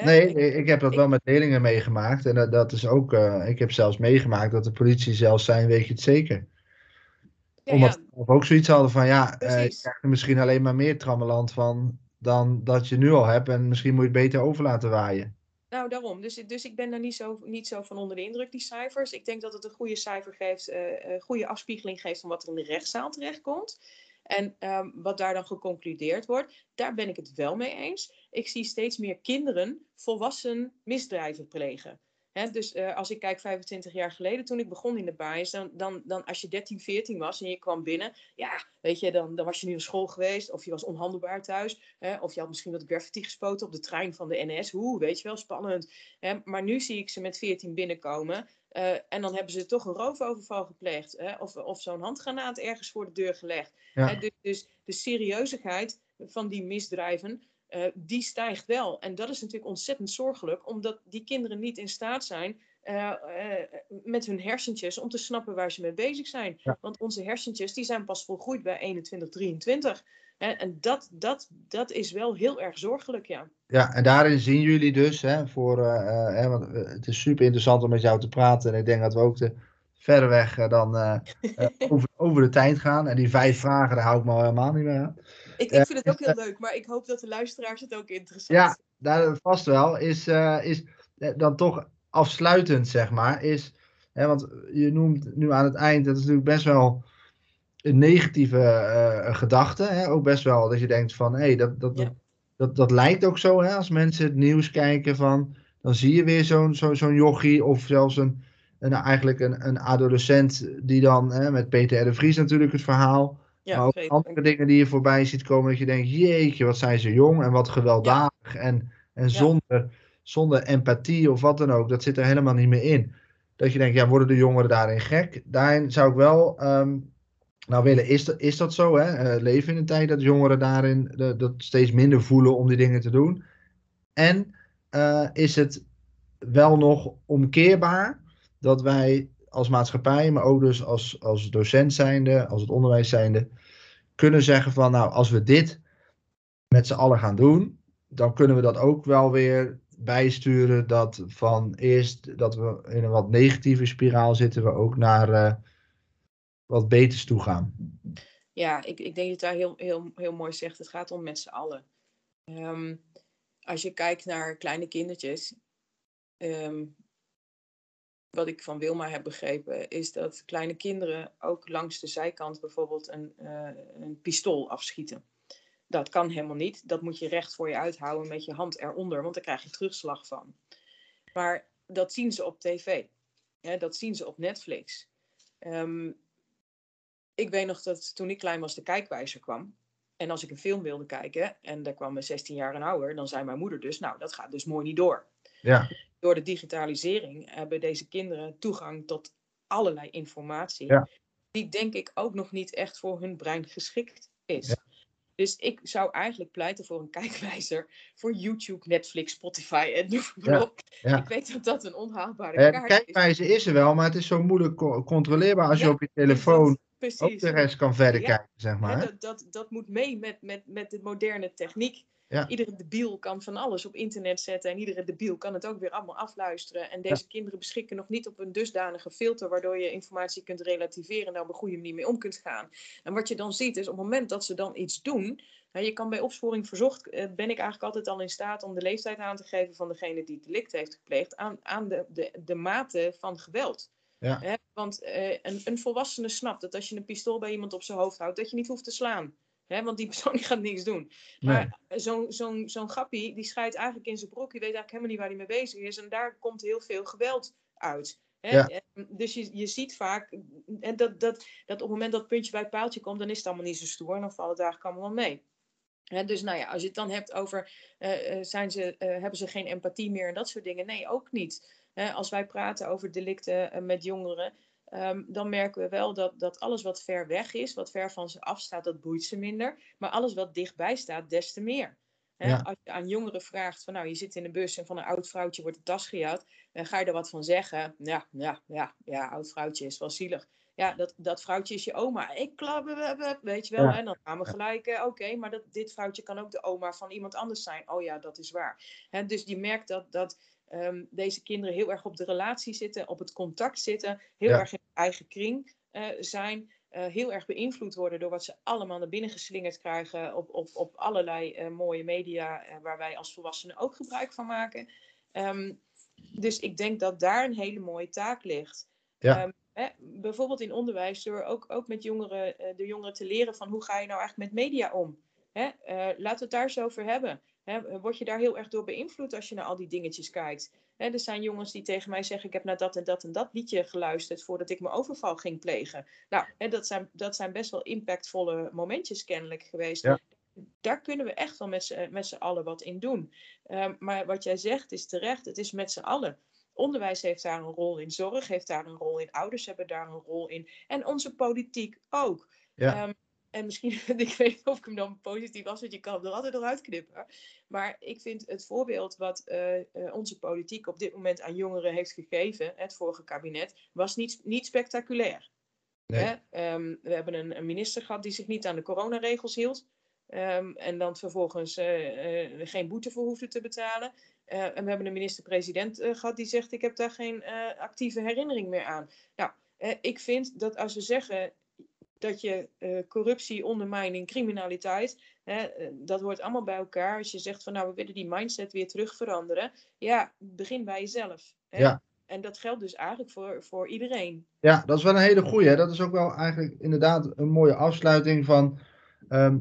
Nee, ik, heb dat wel met leerlingen meegemaakt. En dat, dat is ook, uh, ik heb zelfs meegemaakt dat de politie zelfs zijn, weet je het zeker. Ja, Omdat ja. ook zoiets hadden van, ja, uh, je krijgt er misschien alleen maar meer trammeland van dan dat je nu al hebt. En misschien moet je het beter over laten waaien. Nou, daarom. Dus, dus ik ben daar niet zo, niet zo van onder de indruk, die cijfers. Ik denk dat het een goede cijfer geeft, uh, goede afspiegeling geeft van wat er in de rechtszaal terechtkomt. En um, wat daar dan geconcludeerd wordt, daar ben ik het wel mee eens. Ik zie steeds meer kinderen volwassen misdrijven plegen. He, dus uh, als ik kijk 25 jaar geleden, toen ik begon in de baas, dan, dan, dan als je 13, 14 was en je kwam binnen, ja, weet je, dan, dan was je nu naar school geweest, of je was onhandelbaar thuis, hè, of je had misschien wat graffiti gespoten op de trein van de NS, hoe, weet je wel, spannend. Hè, maar nu zie ik ze met 14 binnenkomen uh, en dan hebben ze toch een roofoverval gepleegd, hè, of, of zo'n handgranaat ergens voor de deur gelegd. Ja. Dus, dus de serieusheid van die misdrijven, uh, die stijgt wel. En dat is natuurlijk ontzettend zorgelijk, omdat die kinderen niet in staat zijn uh, uh, met hun hersentjes om te snappen waar ze mee bezig zijn. Ja. Want onze hersentjes die zijn pas volgroeid bij 21, 23. Hè? En dat, dat, dat is wel heel erg zorgelijk, ja. Ja, en daarin zien jullie dus, hè, voor, hè, want het is super interessant om met jou te praten. En ik denk dat we ook de, verder weg dan over, over de tijd gaan. En die vijf vragen, daar hou ik me helemaal niet meer aan. Ik, ik vind het ook heel leuk, maar ik hoop dat de luisteraars het ook interessant Ja, daar, vast wel. Is, uh, is dan toch afsluitend, zeg maar. Is, hè, want je noemt nu aan het eind, dat is natuurlijk best wel een negatieve uh, gedachte. Hè? Ook best wel dat je denkt van, hé, hey, dat, dat, ja. dat, dat, dat lijkt ook zo, hè, als mensen het nieuws kijken van, dan zie je weer zo'n zo, zo'n jochie of zelfs een, een, eigenlijk een, een adolescent die dan, hè, met Peter R. de Vries natuurlijk het verhaal, Ja, maar ook zeker. andere dingen die je voorbij ziet komen, dat je denkt, jeetje, wat zijn ze jong en wat gewelddadig en, en zonder, zonder empathie of wat dan ook, dat zit er helemaal niet meer in. Dat je denkt, ja, worden de jongeren daarin gek? Daarin zou ik wel, ehm, nou willen, is dat, is dat zo? Hè? Eh, leven in een tijd dat jongeren daarin de, dat steeds minder voelen om die dingen te doen. En eh, is het wel nog omkeerbaar dat wij als maatschappij, maar ook dus als, als docent zijnde, als het onderwijs zijnde, kunnen zeggen van nou, als we dit met z'n allen gaan doen, dan kunnen we dat ook wel weer bijsturen dat van eerst dat we in een wat negatieve spiraal zitten, we ook naar eh, wat beters toe gaan. Ja, ik, ik denk dat daar heel, heel, heel mooi zegt. Het gaat om met z'n allen. Ehm, als je kijkt naar kleine kindertjes. ehm, wat ik van Wilma heb begrepen, is dat kleine kinderen ook langs de zijkant bijvoorbeeld een, eh, een pistool afschieten. Dat kan helemaal niet. Dat moet je recht voor je uithouden met je hand eronder, want daar krijg je terugslag van. Maar dat zien ze op tv. Dat zien ze op Netflix. Ehm, ik weet nog dat toen ik klein was de kijkwijzer kwam. En als ik een film wilde kijken en daar kwam een 16 jaar en ouder, dan zei mijn moeder dus, nou dat gaat dus mooi niet door. Ja, Door de digitalisering hebben deze kinderen toegang tot allerlei informatie, Ja. die denk ik ook nog niet echt voor hun brein geschikt is. Ja. Dus ik zou eigenlijk pleiten voor een kijkwijzer voor YouTube, Netflix, Spotify en noem maar Ja, op. ja. Ik weet dat dat een onhaalbare kaart is. kijkwijze is er wel, maar het is zo moeilijk co- controleerbaar als je op je telefoon Precies. ook de rest kan verder kijken, zeg maar. dat, dat, dat moet mee met, met, met de moderne techniek. Ja. Iedere debiel kan van alles op internet zetten en iedere debiel kan het ook weer allemaal afluisteren. En deze kinderen beschikken nog niet op een dusdanige filter waardoor je informatie kunt relativeren en daar op een goede manier mee om kunt gaan. En wat je dan ziet is op het moment dat ze dan iets doen, je kan bij opsporing verzocht, eh, ben ik eigenlijk altijd al in staat om de leeftijd aan te geven van degene die het delict heeft gepleegd aan, aan de, de, de mate van geweld. Ja. Hè, want eh, een, een volwassene snapt dat als je een pistool bij iemand op zijn hoofd houdt, dat je niet hoeft te slaan. Hè, want die persoon die gaat niks doen. Nee. Maar zo'n zo'n zo'n grappie, die scheidt eigenlijk in zijn broek. Die weet eigenlijk helemaal niet waar hij mee bezig is. En daar komt heel veel geweld uit. Hè? Ja. En Dus je, je ziet vaak en dat, dat, dat op het moment dat het puntje bij het paaltje komt, dan is het allemaal niet zo stoer. En dan valt het eigenlijk allemaal wel mee. Hè, dus nou ja, als je het dan hebt over, eh, eh, zijn ze, eh, hebben ze geen empathie meer en dat soort dingen. Nee, ook niet. Hè, als wij praten over delicten eh, met jongeren, ehm, dan merken we wel dat, dat alles wat ver weg is, wat ver van ze afstaat, dat boeit ze minder. Maar alles wat dichtbij staat, des te meer. Ja. Als je aan jongeren vraagt van nou, je zit in de bus en van een oud vrouwtje wordt de tas gejat, dan ga je er wat van zeggen. Ja, ja, ja, ja, oud vrouwtje is wel zielig. Ja, dat, dat vrouwtje is je oma. Ik klap, weet je wel. Ja. En dan gaan we gelijk, eh, oké, maar dat, dit vrouwtje kan ook de oma van iemand anders zijn. Oh ja, dat is waar. Hè, dus je merkt dat, dat ehm, deze kinderen heel erg op de relatie zitten, op het contact zitten, heel Ja. erg in hun eigen kring eh, zijn. eh, heel erg beïnvloed worden door wat ze allemaal naar binnen geslingerd krijgen op, op, op allerlei eh, mooie media waar wij als volwassenen ook gebruik van maken. Ehm, dus ik denk dat daar een hele mooie taak ligt. Ja. Ehm, hè, bijvoorbeeld in onderwijs, door ook, ook met jongeren, de jongeren te leren van hoe ga je nou eigenlijk met media om. Hè? Laten we het daar eens over hebben. Hè? Word je daar heel erg door beïnvloed als je naar al die dingetjes kijkt? Hè, er zijn jongens die tegen mij zeggen: Ik heb naar dat en dat en dat liedje geluisterd voordat ik mijn overval ging plegen. Nou, hè, dat, zijn, dat zijn best wel impactvolle momentjes kennelijk geweest. Ja. Daar kunnen we echt wel met z'n met z'n allen wat in doen. Ehm, maar wat jij zegt is terecht: het is met z'n allen. Onderwijs heeft daar een rol in, zorg heeft daar een rol in, ouders hebben daar een rol in. En onze politiek ook. Ja. Ehm, en misschien, ik weet niet of ik hem dan positief was, want je kan hem er altijd nog uitknippen. Maar ik vind het voorbeeld wat eh, eh, onze politiek op dit moment aan jongeren heeft gegeven, het vorige kabinet, was niet, niet spectaculair. Nee. Hè? Ehm, we hebben een, een minister gehad die zich niet aan de coronaregels hield. Ehm, en dan vervolgens eh, geen boete voor hoefde te betalen. En we hebben een minister-president eh, gehad die zegt: Ik heb daar geen actieve herinnering meer aan. Nou, ik vind dat als we zeggen dat je eh, corruptie, ondermijning, criminaliteit, hè, eh, dat hoort allemaal bij elkaar. Als je zegt van nou, we willen die mindset weer terug veranderen. Ja, begin bij jezelf. Hè? Ja. En dat geldt dus eigenlijk voor, voor iedereen. Ja, dat is wel een hele goeie. Hè? Dat is ook wel eigenlijk inderdaad een mooie afsluiting van. ehm,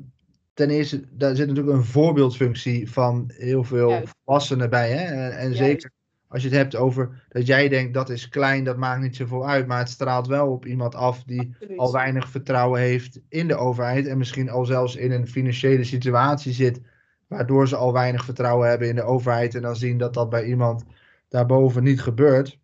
ten eerste, daar zit natuurlijk een voorbeeldfunctie van heel veel Juist. volwassenen bij. Hè? En, zeker als je het hebt over dat jij denkt dat is klein, dat maakt niet zoveel uit. Maar het straalt wel op iemand af die Absoluut. al weinig vertrouwen heeft in de overheid. En misschien al zelfs in een financiële situatie zit. Waardoor ze al weinig vertrouwen hebben in de overheid. En dan zien dat dat bij iemand daarboven niet gebeurt.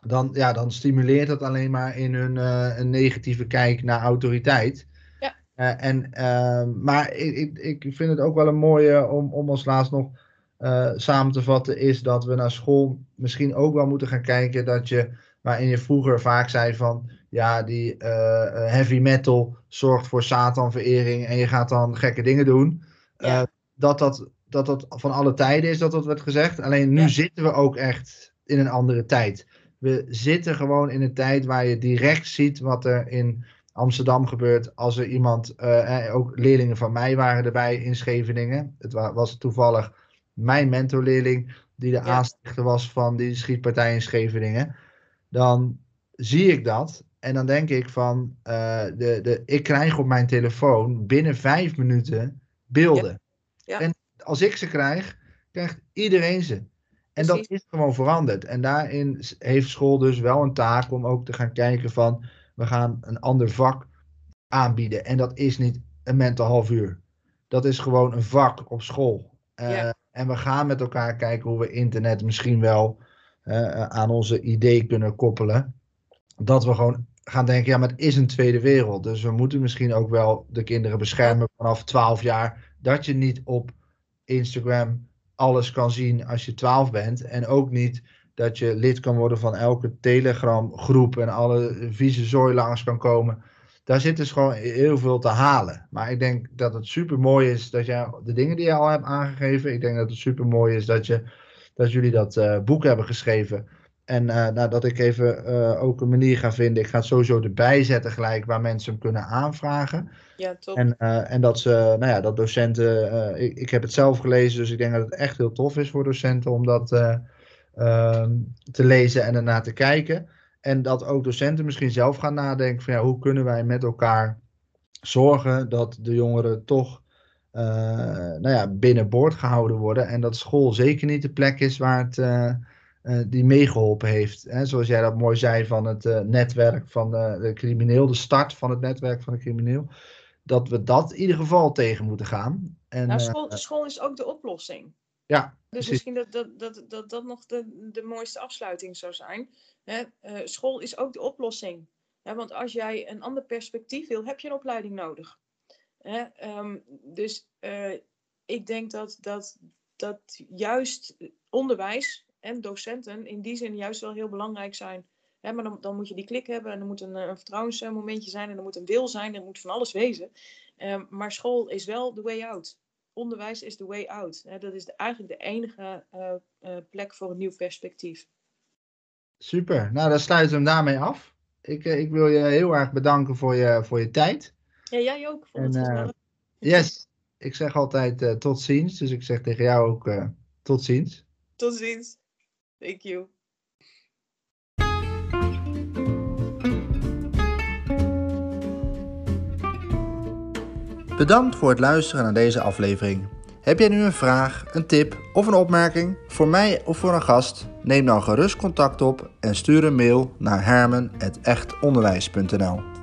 Dan, ja, dan stimuleert dat alleen maar in hun eh, een negatieve kijk naar autoriteit. Ja. Eh, en, eh, maar ik, ik, ik vind het ook wel een mooie om, om als laatst nog eh, samen te vatten. Is dat we naar school misschien ook wel moeten gaan kijken. Dat je, waarin je vroeger vaak zei van. Ja, die eh, eh, heavy metal zorgt voor Satanverering. En je gaat dan gekke dingen doen. Ja. Dat, dat, dat dat van alle tijden is dat dat werd gezegd. Alleen nu Ja. zitten we ook echt in een andere tijd. We zitten gewoon in een tijd waar je direct ziet wat er in Amsterdam gebeurt. Als er iemand, eh, ook leerlingen van mij waren erbij in Scheveningen. Het wa- was toevallig mijn mentorleerling die de Ja. aanstichter was van die schietpartij in Scheveningen. Dan zie ik dat en dan denk ik van, eh, de, de, ik krijg op mijn telefoon binnen vijf minuten beelden. Ja. En als ik ze krijg, krijgt iedereen ze. En dat is gewoon veranderd. En daarin heeft school dus wel een taak om ook te gaan kijken van, we gaan een ander vak aanbieden. En dat is niet een mental half uur. Dat is gewoon een vak op school. Eh, Ja. En we gaan met elkaar kijken hoe we internet misschien wel eh, aan onze idee kunnen koppelen. Dat we gewoon gaan denken, ja, maar het is een tweede wereld. Dus we moeten misschien ook wel de kinderen beschermen vanaf 12 jaar. Dat je niet op Instagram alles kan zien als je 12 bent. En ook niet dat je lid kan worden van elke Telegram groep en alle vieze zooi langs kan komen. Daar zit dus gewoon heel veel te halen. Maar ik denk dat het super mooi is dat jij de dingen die je al hebt aangegeven. Ik denk dat het super mooi is dat, je, dat jullie dat eh, boek hebben geschreven. En eh, nou, dat ik even eh, ook een manier ga vinden. Ik ga het sowieso erbij zetten gelijk waar mensen hem kunnen aanvragen. Ja, top. En, en dat ze, nou ja, dat docenten. ik, ik heb het zelf gelezen, dus ik denk dat het echt heel tof is voor docenten om dat eh, ehm, te lezen en ernaar te kijken. En dat ook docenten misschien zelf gaan nadenken van ja, hoe kunnen wij met elkaar zorgen dat de jongeren toch eh, nou ja, binnenboord gehouden worden. En dat school zeker niet de plek is waar het. eh, eh, die meegeholpen heeft. Hè? Zoals jij dat mooi zei van het netwerk van de, de crimineel, de start van het netwerk van de crimineel. Dat we dat in ieder geval tegen moeten gaan. En, nou, school, school is ook de oplossing. Ja, Dus precies. misschien dat dat, dat, dat, dat nog de, de mooiste afsluiting zou zijn. Hè? eh, school is ook de oplossing. Hè? Want als jij een ander perspectief wil, heb je een opleiding nodig. Hè? Ehm, dus eh, ik denk dat, dat, dat juist onderwijs en docenten in die zin juist wel heel belangrijk zijn. Hè? Maar dan, dan moet je die klik hebben en er moet een, eh, een vertrouwensmomentje zijn en er moet een wil zijn en er moet van alles wezen. Ehm, maar school is wel de way out onderwijs is the way out. Hè, dat is de- eigenlijk de enige eh, eh, plek voor een nieuw perspectief. Super. Nou, dan sluiten we hem daarmee af. Ik, eh, ik wil je heel erg bedanken voor je, voor je tijd. Ja, jij ook. Vond En. Yes. Ik zeg altijd tot ziens. Dus ik zeg tegen jou ook tot ziens. Tot ziens. Thank you. Bedankt voor het luisteren naar deze aflevering. Heb jij nu een vraag, een tip of een opmerking voor mij of voor een gast? Neem dan gerust contact op en stuur een mail naar hermen.echtonderwijs.nl.